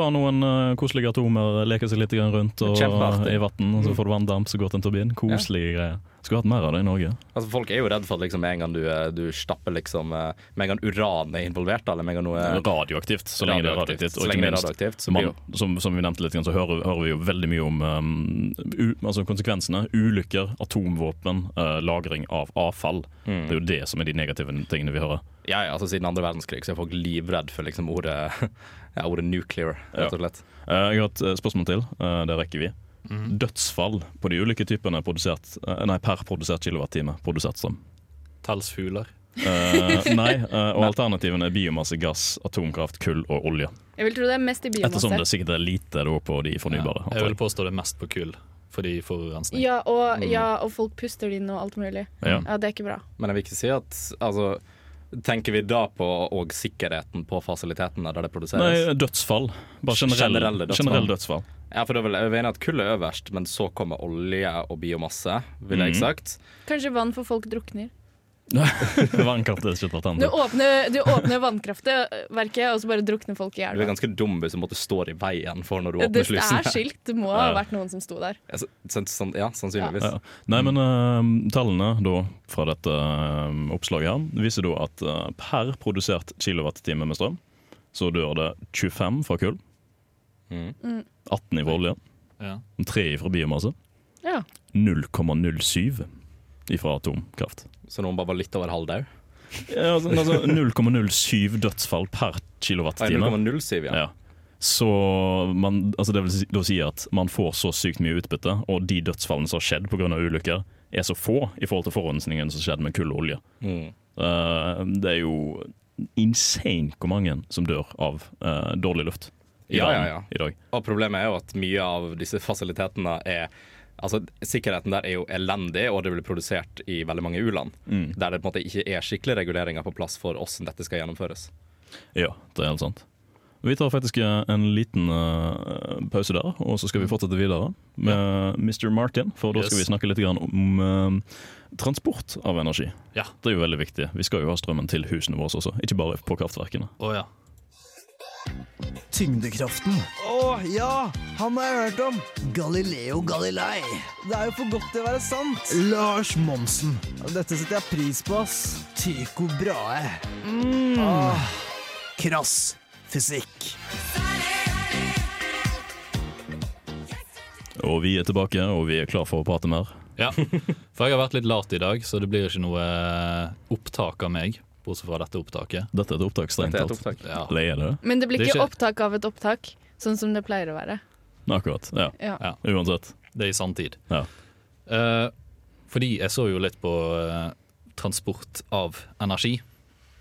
La noen uh, koselige atomer leke seg litt rundt og, i vann, så får du vanndamp som går til en turbin. Koselige greier. Skulle hatt mer av det i Norge. Altså Folk er jo redd for at liksom, med en gang du, eh, du stapper liksom eh, Med en gang uran er involvert, eller med en gang noe Radioaktivt, så lenge det er radioaktivt. Så lenge det er minst, radioaktivt, så man, som, som vi nevnte litt, så hører, hører vi jo veldig mye om um, u, altså konsekvensene. Ulykker, atomvåpen, uh, lagring av avfall. Mm. Det er jo det som er de negative tingene vi hører. Ja, ja, altså Siden andre verdenskrig så er folk livredd for liksom ordet, ja, ordet nuclear, rett og slett. Eh, jeg har et spørsmål til. Det rekker vi. Dødsfall på de ulike typene produsert, eh, nei, per produsert kilowattime produsert strøm. Tels fugler. Eh, nei, uh, og alternativene er biomasse, gass, atomkraft, kull og olje. Jeg vil tro det er mest i biomasse. Ettersom det sikkert er lite da, på de fornybare. Ja, jeg vil påstå det er mest på kull, fordi forurensning. Ja og, Mm. ja, og folk puster det inn og alt mulig. Ja. Ja, det er ikke bra. Men jeg vil ikke si at altså, Tenker vi da på og sikkerheten på fasilitetene der det produseres? Nei, dødsfall. Bare generelle, Generelle dødsfall. generelle dødsfall. Ja, for da vil jeg mene at Kull er øverst, men så kommer olje og biomasse, ville jeg Mhm. sagt. Kanskje vann for folk drukner. Vannkraft er ikke et Du åpner, du åpner vannkraftverket, og så bare drukner folk i Du er ganske dum hvis du måtte stå i veien for når du Det slusen. det er skilt. Det må ha vært noen som sto der. Ja, så- så- sånn- ja, sannsynligvis. Ja. Nei, men uh, tallene da, fra dette uh, oppslaget her viser da at uh, per produsert kilowattime med strøm, så dør det 25 fra kull. Mm. 18 fra olje, Ja. 3 fra biomasse, Ja. 0,07 fra atomkraft. Så noen bare var litt over halvdau? Ja, altså, altså 0,07 dødsfall per kilowattime. 0,07, ja. Ja. så man, altså det vil da si at man får så sykt mye utbytte, og de dødsfallene som har skjedd pga. ulykker, er så få i forhold til forurensningen som skjedde med kull og olje. Mm. Uh, det er jo insane hvor mange som dør av uh, dårlig luft i Ja, ja, ja. i dag. Og problemet er jo at mye av disse fasilitetene er Altså, Sikkerheten der er jo elendig, og det blir produsert i veldig mange u-land. Mm. Der det på en måte ikke er skikkelige reguleringer på plass for hvordan dette skal gjennomføres. Ja, det er helt sant. Vi tar faktisk eh, en liten uh, pause der, og så skal vi fortsette videre med Mr. Martin. For da skal Yes. vi snakke litt grann om uh, transport av energi. Ja. Det er jo veldig viktig. Vi skal jo ha strømmen til husene våre også, ikke bare på kraftverkene. Oh, ja. Tyngdekraften. Å ja, han har jeg hørt om. Galileo Galilei. Det er jo for godt til å være sant. Lars Monsen. Dette setter jeg pris på, ass. Tycho Brahe. Mm. Ah. krass fysikk. Og vi er tilbake, og vi er klar for å prate mer. ja. For jeg har vært litt lat i dag, så det blir ikke noe eh, opptak av meg. Bortsett fra dette opptaket. Dette er et opptak, strengt Dette er et tatt. opptak. Ja. Eller er det det? Men det blir Det er ikke ikke- opptak av et opptak, sånn som det pleier å være. Akkurat. Ja. Ja. Ja. Uansett. Det er i sanntid. Ja. Eh, fordi jeg så jo litt på eh, transport av energi.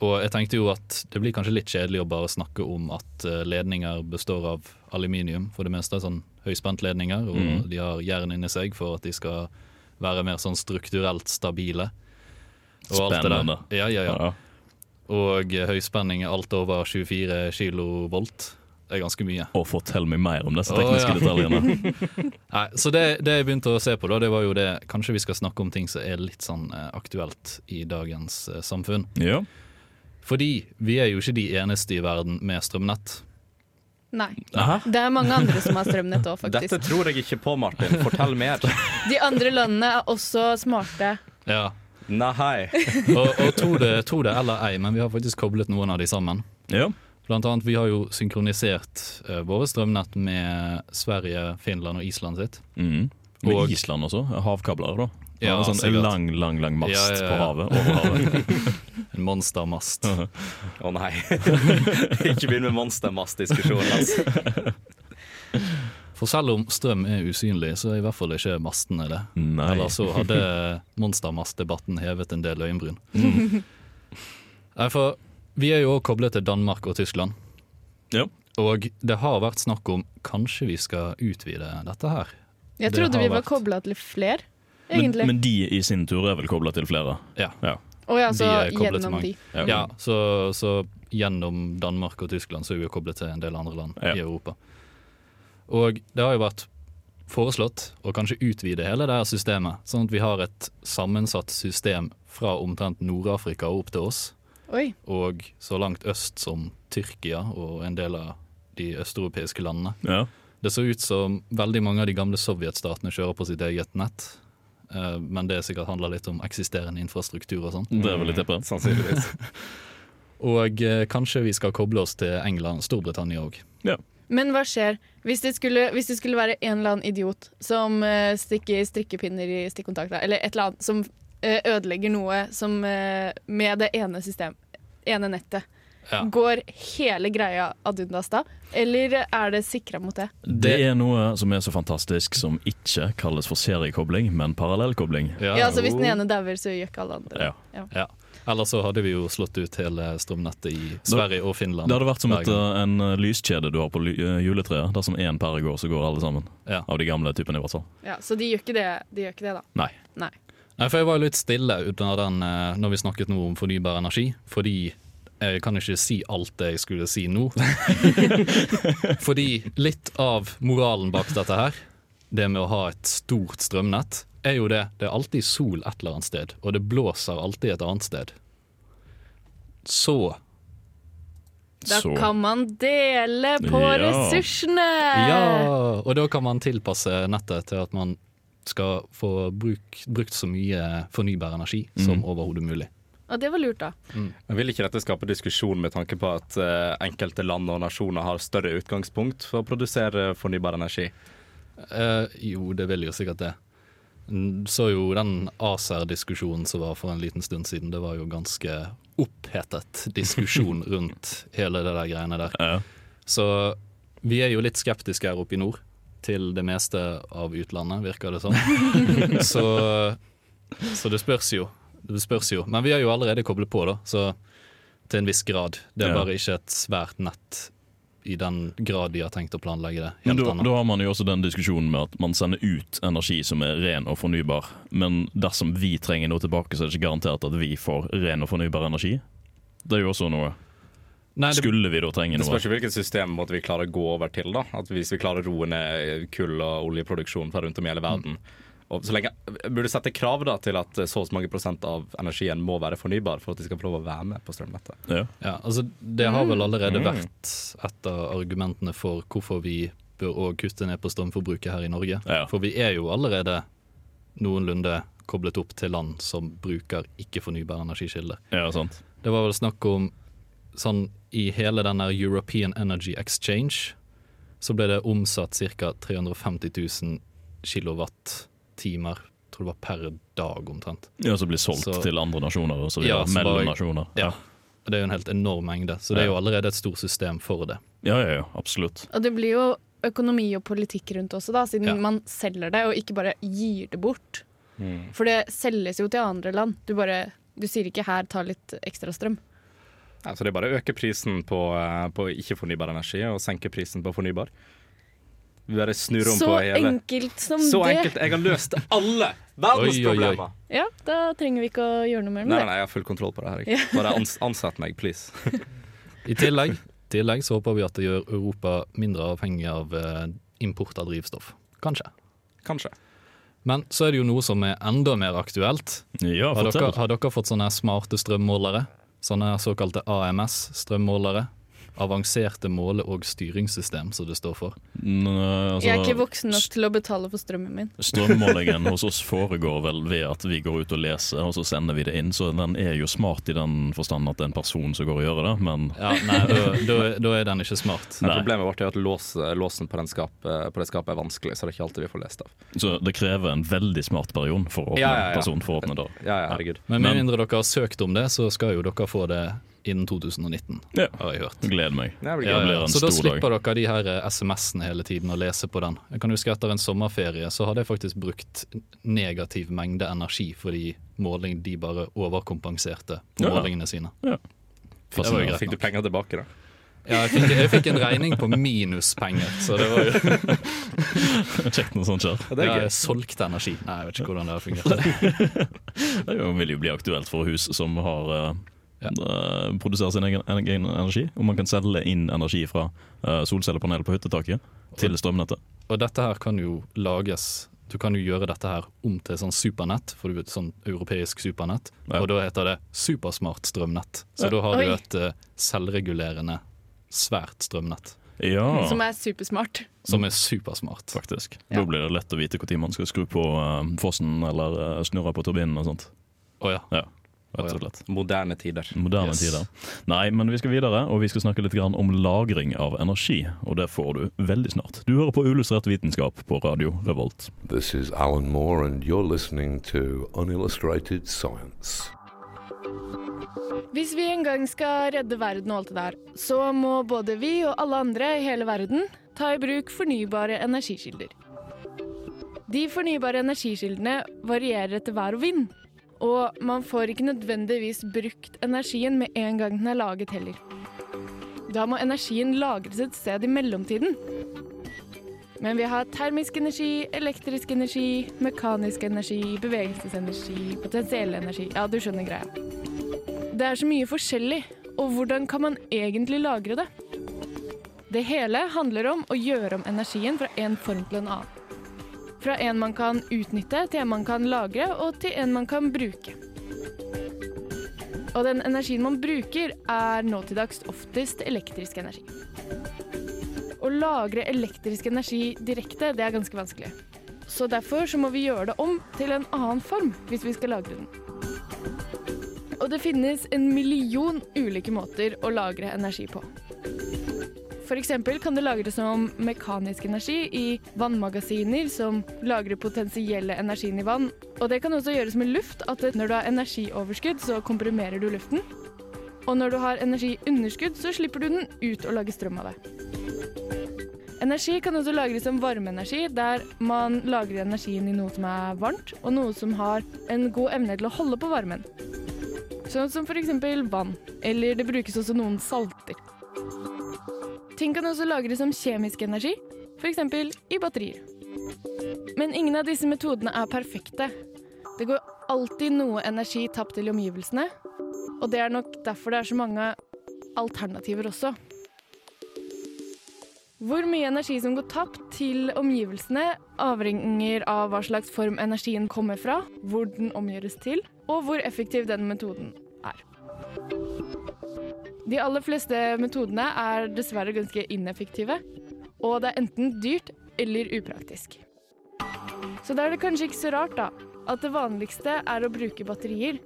Og jeg tenkte jo at det blir kanskje litt kjedelig å bare snakke om at eh, ledninger består av aluminium, for det meste sånn høyspentledninger, og Mm. de har jern inni seg for at de skal være mer sånn strukturelt stabile. Og alt det der. Spennende. Ja, ja, ja. Ja. Og høyspenning er alt over 24 kilovolt. Det er ganske mye. Og fortell meg mer om disse tekniske tekniske ja. detaljene. Nei, så det, det jeg begynte å se på, da, det var jo det Kanskje vi skal snakke om ting som er litt sånn eh, aktuelt i dagens eh, samfunn. Ja. Fordi vi er jo ikke de eneste i verden med strømnett. Nei. Aha. Det er mange andre som har strømnett òg, Dette tror jeg ikke på, Martin. Fortell mer. De andre landene er også smarte. Ja, Nei. Og, og tro, det, tro det eller ei, men vi har faktisk koblet noen av de sammen. ja. Blant annet, vi har jo synkronisert uh, våre strømnett med Sverige, Finland og Island sitt. Mm. Med Og- Island også. Havkabler, da. Ja, en sånn sikkert. lang, lang lang mast Ja, ja, ja. på havet. Over havet. En monstermast. Å nei. ikke begynn med monstermast-diskusjonen. Altså. For selv om strøm er usynlig, så er i hvert fall ikke mastene det. Nei. Eller så hadde monstermastdebatten hevet en del øyenbryn. Nei, for vi er jo koblet til Danmark og Tyskland. Ja. Og det har vært snakk om kanskje vi skal utvide dette her. Jeg trodde vi var vært- kobla til flere, Men, egentlig. men de i sin tur er vel kobla til flere. Ja. Ja. Oh, ja, så gjennom de. Ja. Ja, så, så gjennom Danmark og Tyskland så er vi koblet til en del andre land Ja. i Europa. Og det har jo vært foreslått å kanskje utvide hele det her systemet, sånn at vi har et sammensatt system fra omtrent Nord-Afrika og opp til oss, Oi. og så langt øst som Tyrkia og en del av de østeuropeiske landene. Ja. Det så ut som veldig mange av de gamle sovjetstatene kjører på sitt eget nett, eh, men det sikkert handler litt om eksisterende infrastruktur og sånn. Det er vel litt. Sannsynligvis. Og eh, kanskje vi skal koble oss til England og Storbritannia òg. Men hva skjer hvis det skulle, hvis det skulle være en eller annen idiot som uh, stikker strikkepinner i stikkontakta, eller et eller annet som uh, ødelegger noe som uh, med det ene system, ene nettet. Ja. Går hele greia ad undas da, eller er det sikra mot det? Det er noe som er så fantastisk som ikke kalles for seriekobling, men parallellkobling. Ja. Ja, så Hvis den ene dauer, så gjør ikke alle andre Ja. Ja. Ellers så hadde vi jo slått ut hele strømnettet i Sverige og Finland. Det hadde vært som et, eh, en eh, lyskjede du har på juletreet. Der. Dersom én pære går, så går alle sammen. Ja. Av de gamle typene, i hvert fall. Ja, Så de gjør ikke det, de gjør ikke det da. Nei. Nei. Nei, for jeg var jo litt stille under den eh, når vi snakket nå om fornybar energi, fordi jeg kan ikke si alt det jeg skulle si nå. fordi litt av moralen bak dette her, det med å ha et stort strømnett, er jo det. Det er alltid sol et eller annet sted, og det blåser alltid et annet sted. Så Da Så kan man dele på Ja. ressursene! Ja, og da kan man tilpasse nettet til at man skal få bruk, brukt så mye fornybar energi som Mm. overhodet mulig. Og det var lurt, da. Men Vil ikke dette skape diskusjon med tanke på at uh, enkelte land og nasjoner har større utgangspunkt for å produsere fornybar energi? Uh, jo, det vil jo sikkert det. Så jo den ACER-diskusjonen som var for en liten stund siden, det var jo ganske opphetet diskusjon rundt hele det der greiene der. Ja. Så Vi er jo litt skeptiske her oppe i nord til det meste av utlandet, virker det som. så, så det spørs. Det spørs jo. Men vi er jo allerede koblet på, da, så til en viss grad. Det er bare ikke et svært nett i den grad de har tenkt å planlegge det. Helt da, da har man jo også den diskusjonen med at man sender ut energi som er ren og fornybar. Men dersom vi trenger noe tilbake, så er det ikke garantert at vi får ren og fornybar energi. Det er jo også noe Nei, det, Skulle vi da trenge noe? Det spørs ikke hvilket system måtte vi klare å gå over til. da At Hvis vi klarer å roe ned kull- og oljeproduksjon fra rundt om i hele verden og så lenge, Burde sette krav da til at så og så mange prosent av energien må være fornybar for at de skal få lov å være med på strømnettet. Ja. ja, altså, det har vel allerede Mm. vært et av argumentene for hvorfor vi bør også kutte ned på strømforbruket her i Norge. Ja. For vi er jo allerede noenlunde koblet opp til land som bruker ikke-fornybare energikilder. ja, sant. Det var vel snakk om sånn i hele denne European Energy Exchange så ble det omsatt ca. 350 000 kilowattimer, tror det var per dag omtrent. Ja, som blir solgt Så- til andre nasjoner og så videre. Ja, mellom bare- nasjoner. Ja. Det er jo en helt enorm mengde, så det er jo allerede et stort system for det. ja, ja, ja, absolutt. Og det blir jo økonomi og politikk rundt også, da, siden Ja. man selger det og ikke bare gir det bort. Mm. For det selges jo til andre land. Du, bare, du sier ikke 'her, ta litt ekstra strøm'. Ja, så det er bare å øke prisen på, eh, på ikke-fornybar energi og senke prisen på fornybar. Vi bare snur om Så på hele enkelt som Så det. enkelt! Jeg har løst alle Oi, oi, oi. verdensproblemer! Ja, da trenger vi ikke å gjøre noe mer Nei, med nei, jeg har full kontroll på det her. jeg. Bare ans ansett meg, please. I tillegg, tillegg så håper vi at det gjør Europa mindre avhengig av eh, import av drivstoff. Kanskje. Kanskje. Men så er det jo noe som er enda mer aktuelt. Ja, Har fortell. dere, har dere fått sånne smarte strømmålere? Sånne såkalte AMS-strømmålere? Avanserte måle- og styringssystem, som det står for. Nå, altså, Jeg er ikke voksen nok til å betale for strømmen min. Strømmålingen hos oss foregår vel ved at vi går ut og leser, og så sender vi det inn. Så den er jo smart i den forstand at det er en person som går og gjør det, men Ja, nei, da, da, da er den ikke smart. Nei, problemet vårt er at lås, låsen på, den skap, på det skapet er vanskelig, så det er ikke alltid vi får lest av. Så det krever en veldig smart person for å åpne, Ja, ja, ja. person for å åpne døra. Ja, ja, herregud. Men med mindre dere har søkt om det, så skal jo dere få det innen 2019, Ja. har jeg hørt. Gleder meg. Det blir Ja, ja. Så da slipper dag. dere de her eh, SMS-ene hele tiden og lese på den. Jeg kan huske Etter en sommerferie så hadde jeg faktisk brukt negativ mengde energi fordi måling de bare overkompenserte på Ja. målingene sine. Ja. Det var jo greit Fikk du penger tilbake, da? Ja, jeg, fikk, jeg fikk en regning på minuspenger, så det var jo Kjekt når sånt skjer. Ja, jeg solgte energi. Nei, jeg vet ikke hvordan det har fungert. Det vil jo bli aktuelt for hus som har eh, Ja. produsere produserer sin egen, egen energi. Og man kan selge inn energi fra uh, solcellepanel på hyttetaket til strømnettet. Og dette her kan jo lages Du kan jo gjøre dette her om til sånn supernett, for du vet, sånn europeisk supernett. Ja. Og da heter det supersmart strømnett. Så Ja. da har Oi. du et uh, selvregulerende, svært strømnett. Ja, Som er supersmart. Som er supersmart. faktisk. Ja. Da blir det lett å vite når man skal skru på uh, fossen eller uh, snurre på turbinen og sånt. Å ja. Ja, rett og slett. Moderne tider. Moderne Yes. tider. Nei, men vi skal videre, og vi skal snakke litt grann om lagring av energi. Og det får du veldig snart. Du hører på Uillustrert vitenskap på Radio Revolt. This is Alan Moore, and you're listening to Unillustrated Science. Hvis vi en gang skal redde verden og alt det der, så må både vi og alle andre i hele verden ta i bruk fornybare energikilder. De fornybare energikildene varierer etter vær og vind. Og man får ikke nødvendigvis brukt energien med en gang den er laget heller. Da må energien lagres et sted i mellomtiden. Men vi har termisk energi, elektrisk energi, mekanisk energi, bevegelsesenergi, potensiell energi. Ja, du skjønner greia. Det er så mye forskjellig, og hvordan kan man egentlig lagre det? Det hele handler om å gjøre om energien fra en form til en annen. Fra en man kan utnytte, til en man kan lagre, og til en man kan bruke. Og den energien man bruker, er nå til dags oftest elektrisk energi. Å lagre elektrisk energi direkte, det er ganske vanskelig. Så derfor så må vi gjøre det om til en annen form hvis vi skal lagre den. Og det finnes en million ulike måter å lagre energi på. F.eks. kan det lagres som mekanisk energi i vannmagasiner som lagrer potensielle energien i vann. Og det kan også gjøres med luft, at når du har energioverskudd, så komprimerer du luften. Og når du har energiunderskudd, så slipper du den ut og lager strøm av det. Energi kan også lagres som varmeenergi, der man lagrer energien i noe som er varmt, og noe som har en god evne til å holde på varmen. Sånn som f.eks. vann, eller det brukes også noen salter. Ting kan også lagres som kjemisk energi, f.eks. i batterier. Men ingen av disse metodene er perfekte. Det går alltid noe energi tapt til omgivelsene, og det er nok derfor det er så mange alternativer også. Hvor mye energi som går tapt til omgivelsene, avhenger av hva slags form energien kommer fra, hvor den omgjøres til, og hvor effektiv den metoden er. De aller fleste metodene er dessverre ganske ineffektive, og det er enten dyrt eller upraktisk. Så da er det kanskje ikke så rart da, at det vanligste er å bruke batterier,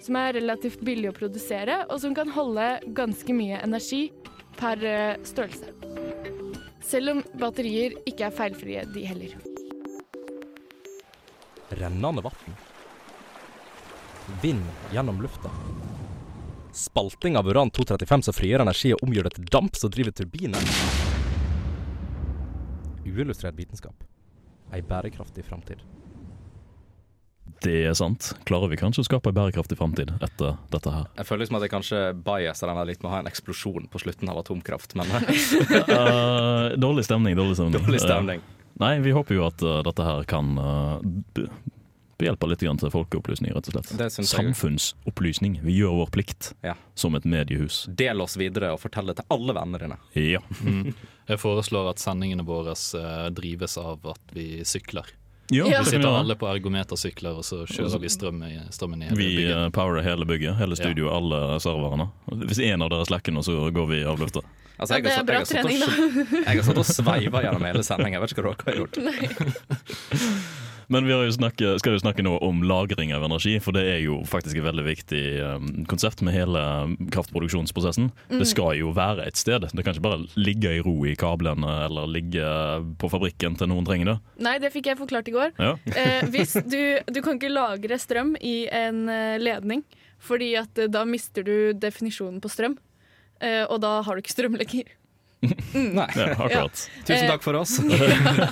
som er relativt billig å produsere, og som kan holde ganske mye energi per eh, størrelse. Selv om batterier ikke er feilfrie, de heller. Rennende vann. Vind gjennom lufta. Spalting av uran-235 som frigjør energi og omgjør det til damp som driver turbiner. Uillustrert vitenskap. Ei bærekraftig framtid. Det er sant. Klarer vi kanskje å skape en bærekraftig framtid etter dette her? Jeg føler liksom at jeg kanskje biaser den litt med å ha en eksplosjon på slutten av atomkraft, men uh, dårlig stemning, dårlig stemning. Dårlig stemning. Uh, nei, vi håper jo at uh, dette her kan behjelpe litt til folkeopplysning, rett og slett. Samfunnsopplysning. Vi gjør vår plikt Ja. som et mediehus. Del oss videre og fortell det til alle vennene dine. Ja. Mm. Jeg foreslår at sendingene våre eh, drives av at vi sykler. Ja, Vi vi sitter alle på ergometersykler, og så kjører vi strøm i, strømmen i hele Vi bygget. Vi powerer hele bygget, hele studio, alle serverne. Hvis en av dere slakker nå, så går vi av lufta. Altså, jeg, har trening, jeg, har og, jeg har satt og sveiva gjennom hele sendinga. Jeg vet ikke hva dere har gjort. Men vi har jo snakke, skal jo snakke nå om lagring av energi, for det er jo faktisk et veldig viktig um, konsept med hele kraftproduksjonsprosessen. Mm. Det skal jo være et sted. Det kan ikke bare ligge i ro i kablene eller ligge på fabrikken til noen trenger det. Nei, det fikk jeg forklart i går. Ja. Eh, hvis du, du kan ikke lagre strøm i en eh, ledning, fordi at eh, da mister du definisjonen på strøm. Eh, og da har du ikke strøm lenger. Nei. Ja, akkurat. Tusen Eh, takk for oss.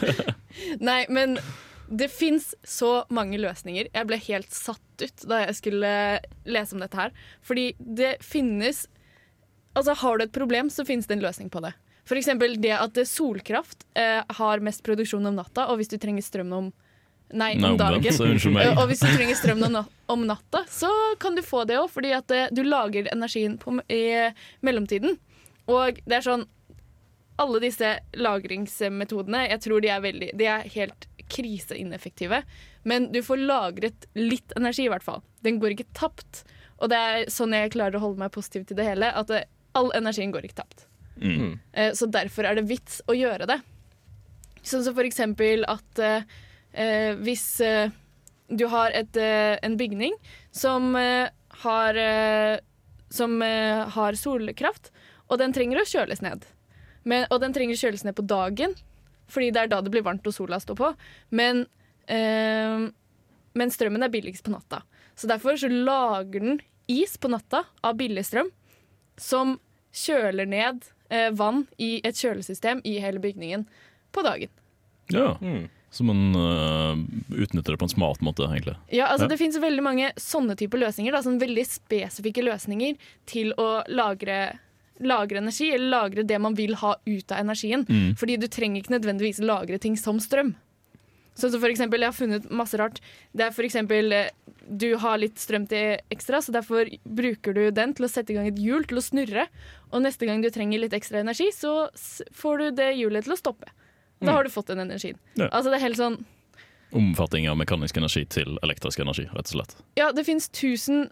Nei, men det fins så mange løsninger. Jeg ble helt satt ut da jeg skulle lese om dette her. Fordi det finnes Altså, har du et problem, så finnes det en løsning på det. Eksempel det at solkraft eh, har mest produksjon om natta, og hvis du trenger strøm om Nei, om dagen. Og hvis du trenger strøm om natta, så kan du få det òg, fordi at eh, du lager energien på, i mellomtiden. Og det er sånn Alle disse lagringsmetodene, jeg tror de er veldig De er helt kriseineffektive. Men du får lagret litt energi, i hvert fall. Den går ikke tapt. Og det er sånn jeg klarer å holde meg positiv til det hele. At det, all energien går ikke tapt. Mm. Eh, Så derfor er det vits å gjøre det. Sånn som for eksempel at eh, eh, hvis eh, du har et, eh, en bygning som eh, har eh, som eh, har solkraft, og den trenger å kjøles ned. Men, og den trenger å kjøles ned på dagen, fordi det er da det blir varmt og sola står på. Men, eh, men strømmen er billigst på natta. Så derfor så lager den is på natta av billig strøm, som kjøler ned eh, vann i et kjølesystem i hele bygningen på dagen. Ja. Mm. Så man uh, utnytter det på en smart måte, egentlig. Ja, altså Ja. Det finnes veldig mange sånne typer løsninger. Da, sånn veldig spesifikke løsninger til å lagre, lagre energi, eller lagre det man vil ha ut av energien. Mm. Fordi du trenger ikke nødvendigvis lagre ting som strøm. Sånn som for eksempel, Jeg har funnet masse rart. Det er for eksempel, eh, Du har litt strøm til ekstra, så derfor bruker du den til å sette i gang et hjul til å snurre. Og neste gang du trenger litt ekstra energi, så får du det hjulet til å stoppe. Da Mm. har du fått den energien. Ja. Altså det er helt sånn Omfatting av mekanisk energi til elektrisk energi, rett og slett. Ja, det finnes tusen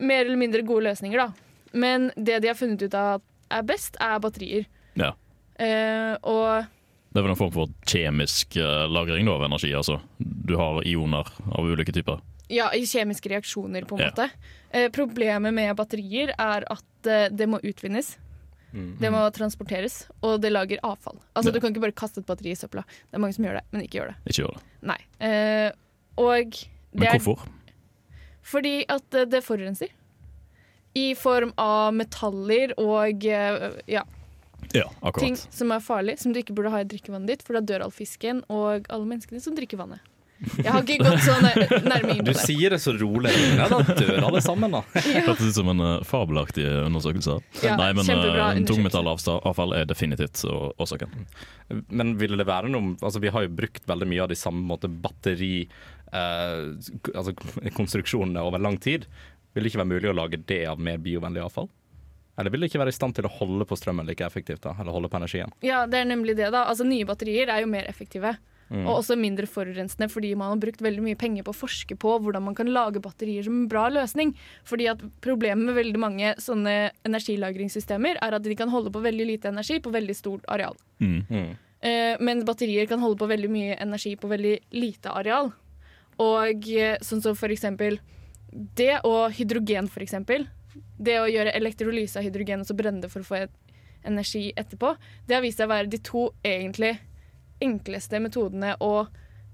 mer eller mindre gode løsninger, da. Men det de har funnet ut av er best, er batterier. Ja. Eh, og Det er vel en form for kjemisk øh, lagring da, av energi. altså. Du har ioner av ulike typer. ja, i kjemiske reaksjoner, på en Ja. måte. Eh, problemet med batterier er at eh, det må utvinnes. Det må transporteres, og det lager avfall. Altså, Ja. Du kan ikke bare kaste et batteri i søpla. Det er mange som gjør det, men ikke gjør det. Ikke gjør det. Nei. Eh, og det Men er hvorfor? Fordi at eh, det forurenser. I form av metaller og eh, ja. Ja, Ting som er farlig, som du ikke burde ha i drikkevannet ditt, for da dør all fisken og alle menneskene som drikker vannet. Jeg har ikke gått så nær- nærme inn Du på det. sier det så rolig. Ja, da dør alle sammen, da. Hørtes ut som en eh, fabelaktig undersøkelse. Ja, Nei, men uh, tungmetallavfall er definitivt årsaken. Men ville det være noe Altså, vi har jo brukt veldig mye av de samme måte batteri... Eh, altså konstruksjonene over lang tid. Vil det ikke være mulig å lage det av mer biovennlig avfall? Eller vil det ikke være i stand til å holde på strømmen like effektivt, da? Eller holde på energien? Ja, det er nemlig det, da. Altså, nye batterier er jo mer effektive. Mm. Og også mindre forurensende, fordi man har brukt veldig mye penger på å forske på hvordan man kan lage batterier som en bra løsning. Fordi at Problemet med veldig mange sånne energilagringssystemer er at de kan holde på veldig lite energi på veldig stort areal. Mm. Eh, mens batterier kan holde på veldig mye energi på veldig lite areal. Og eh, sånn som for eksempel det og hydrogen, f.eks. Det å gjøre elektrolyse av hydrogen og så brenne det for å få energi etterpå, det har vist seg å være de to egentlig enkleste metodene å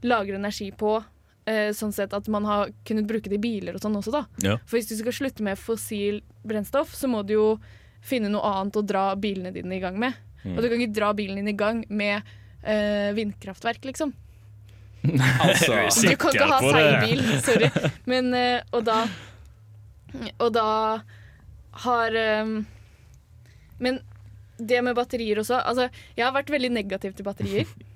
lagre energi på. Eh, sånn sett at man har kunnet bruke det i biler og sånn også, da. Ja. For hvis du skal slutte med fossil brennstoff, så må du jo finne noe annet å dra bilene dine i gang med. Mm. Og du kan ikke dra bilen din i gang med øh, vindkraftverk, liksom. Altså, Du kan ikke ha seilbil, sorry. Men, eh, og da Og da har eh, Men det med batterier også Altså, jeg har vært veldig negativ til batterier.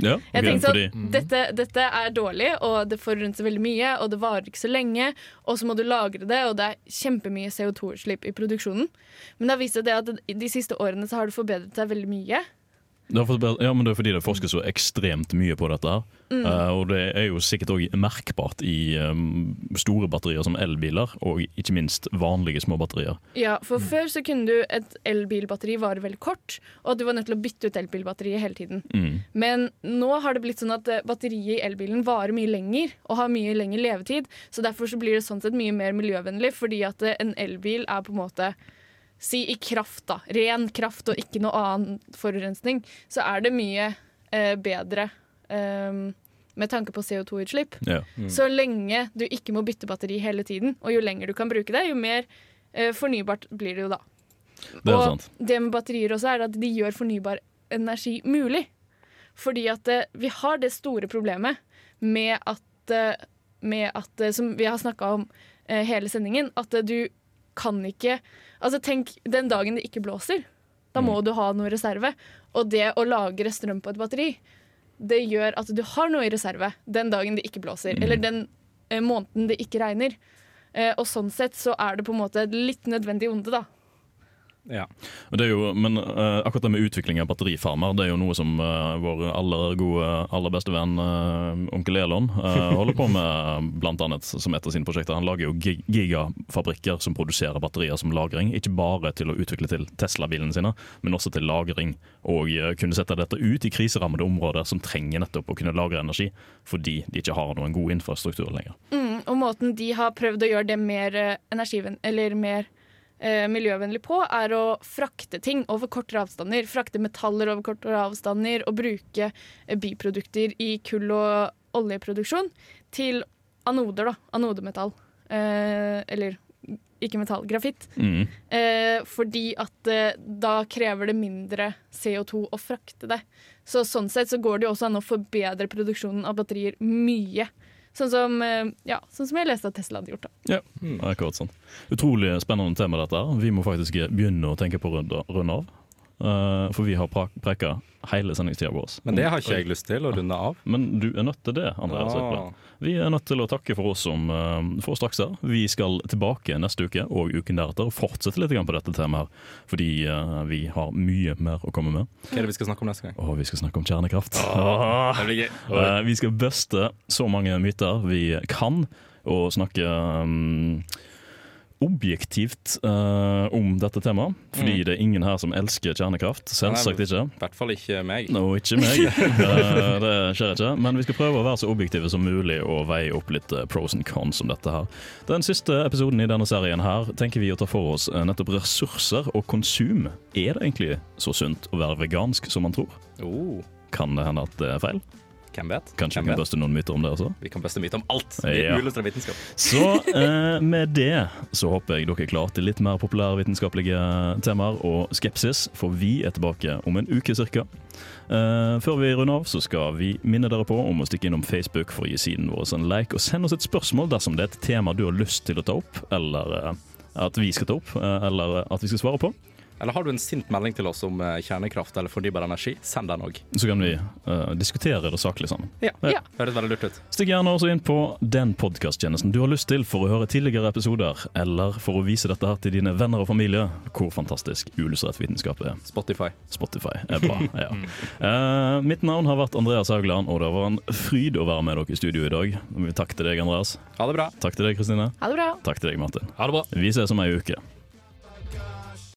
Ja, Jeg tenkte sånn, dette, dette er dårlig, og det forurenser veldig mye, og det varer ikke så lenge, og så må du lagre det, og det er kjempemye CO2-utslipp i produksjonen. Men det har vist seg at de siste årene så har det forbedret seg veldig mye. Ja, men det er fordi det forskes så ekstremt mye på dette. her Mm. Uh, og det er jo sikkert òg merkbart i um, store batterier som elbiler, og ikke minst vanlige små batterier. Ja, for før så kunne du et elbilbatteri vare veldig kort, og du var nødt til å bytte ut elbilbatteriet hele tiden. Mm. Men nå har det blitt sånn at eh, batteriet i elbilen varer mye lenger og har mye lengre levetid. Så derfor så blir det sånn sett mye mer miljøvennlig, fordi at eh, en elbil er på en måte Si i kraft, da. Ren kraft og ikke noe annen forurensning. Så er det mye eh, bedre eh, med tanke på CO2-utslipp. Ja. Så lenge du ikke må bytte batteri hele tiden, og jo lenger du kan bruke det, jo mer eh, fornybart blir det jo da. Det og sant. det med batterier også er at de gjør fornybar energi mulig. Fordi at eh, vi har det store problemet med at, eh, med at eh, som vi har snakka om hele sendingen, at du kan ikke Altså Tenk den dagen det ikke blåser. Da må du ha noe reserve. Og det å lagre strøm på et batteri, det gjør at du har noe i reserve den dagen det ikke blåser. Mm. Eller den eh, måneden det ikke regner. Eh, og sånn sett så er det på en måte litt nødvendig onde, da. Ja. Det er jo, men uh, akkurat det med utvikling av batterifarmer Det er jo noe som uh, vår aller gode, aller beste venn uh, onkel Elon holder på med, blant annet som et av sine prosjekter. Han lager jo gi- gigafabrikker som produserer batterier som lagring. Ikke bare til å utvikle til Tesla-bilene sine, men også til lagring. Og kunne sette dette ut i kriserammede områder som trenger nettopp å kunne lagre energi, fordi de ikke har noen god infrastruktur lenger. Mm, og måten de har prøvd å gjøre det mer energivenn... Eller mer eh, miljøvennlig på, er å frakte ting over kortere avstander. Frakte metaller over kortere avstander og bruke eh, biprodukter i kull- og oljeproduksjon til anoder, da. Anodemetall. Eh, eller ikke metall, grafitt. Mm. Eh, fordi at eh, da krever det mindre CO2 å frakte det. Så sånn sett så går det jo også an å forbedre produksjonen av batterier mye. Sånn som, eh, ja, sånn som jeg leste at Tesla hadde gjort. da. Ja, akkurat sånn. Utrolig spennende tema dette. Vi må faktisk begynne å tenke på å runde av. Eh, for vi har preka hele sendingstida vår. Men det har ikke jeg lyst til å runde av. Men du er nødt til det, Andreas. Ah. Vi er nødt til å takke for oss som uh, får straks her. Vi skal tilbake neste uke og uken deretter og fortsette litt på dette temaet. Fordi uh, vi har mye mer å komme med. Hva er det vi skal snakke om neste gang? Og vi skal snakke om kjernekraft. Gøy. Eh, vi skal buste så mange myter vi kan, og snakke um, objektivt uh, om dette temaet. Fordi Mm. det er ingen her som elsker kjernekraft. Selvsagt ikke. I hvert fall ikke meg. No, ikke meg. uh, det skjer ikke. Men vi skal prøve å være så objektive som mulig og veie opp litt eh, pros and cons om dette her. Den siste episoden i denne serien her tenker vi å ta for oss nettopp ressurser og konsum. Er det egentlig så sunt å være vegansk som man tror? Oh. Kan det hende at det er feil? Hvem vet? Kanskje Hvem vi kan vet? buste noen myter om det også? Vi kan beste myter om alt. Ja. Uillustrert vitenskap. Så eh, med det så håper jeg dere er klare til litt mer populærvitenskapelige temaer og skepsis, for vi er tilbake om en uke cirka. Eh, før vi runder av, så skal vi minne dere på om å stikke innom Facebook for å gi siden vår en like, og send oss et spørsmål dersom det er et tema du har lyst til å ta opp, eller eh, at vi skal ta opp, eh, eller at vi skal svare på. Eller har du en sint melding til oss om eh, kjernekraft eller fornybar energi, send den òg. Så kan vi uh, diskutere det saklig sammen. Ja. Ja. Høres veldig lurt ut. Stikk gjerne også inn på den podkasttjenesten du har lyst til for å høre tidligere episoder, eller for å vise dette her til dine venner og familie, hvor fantastisk uillustrert vitenskap er. Spotify. Spotify er bra, ja. uh, mitt navn har vært Andreas Haugland, og det var en fryd å være med dere i studio i dag. Takk til deg, Andreas. Ha det bra. Takk til deg, Kristine. Ha det bra. Takk til deg, Martin. Ha det bra. Vi ses om ei uke.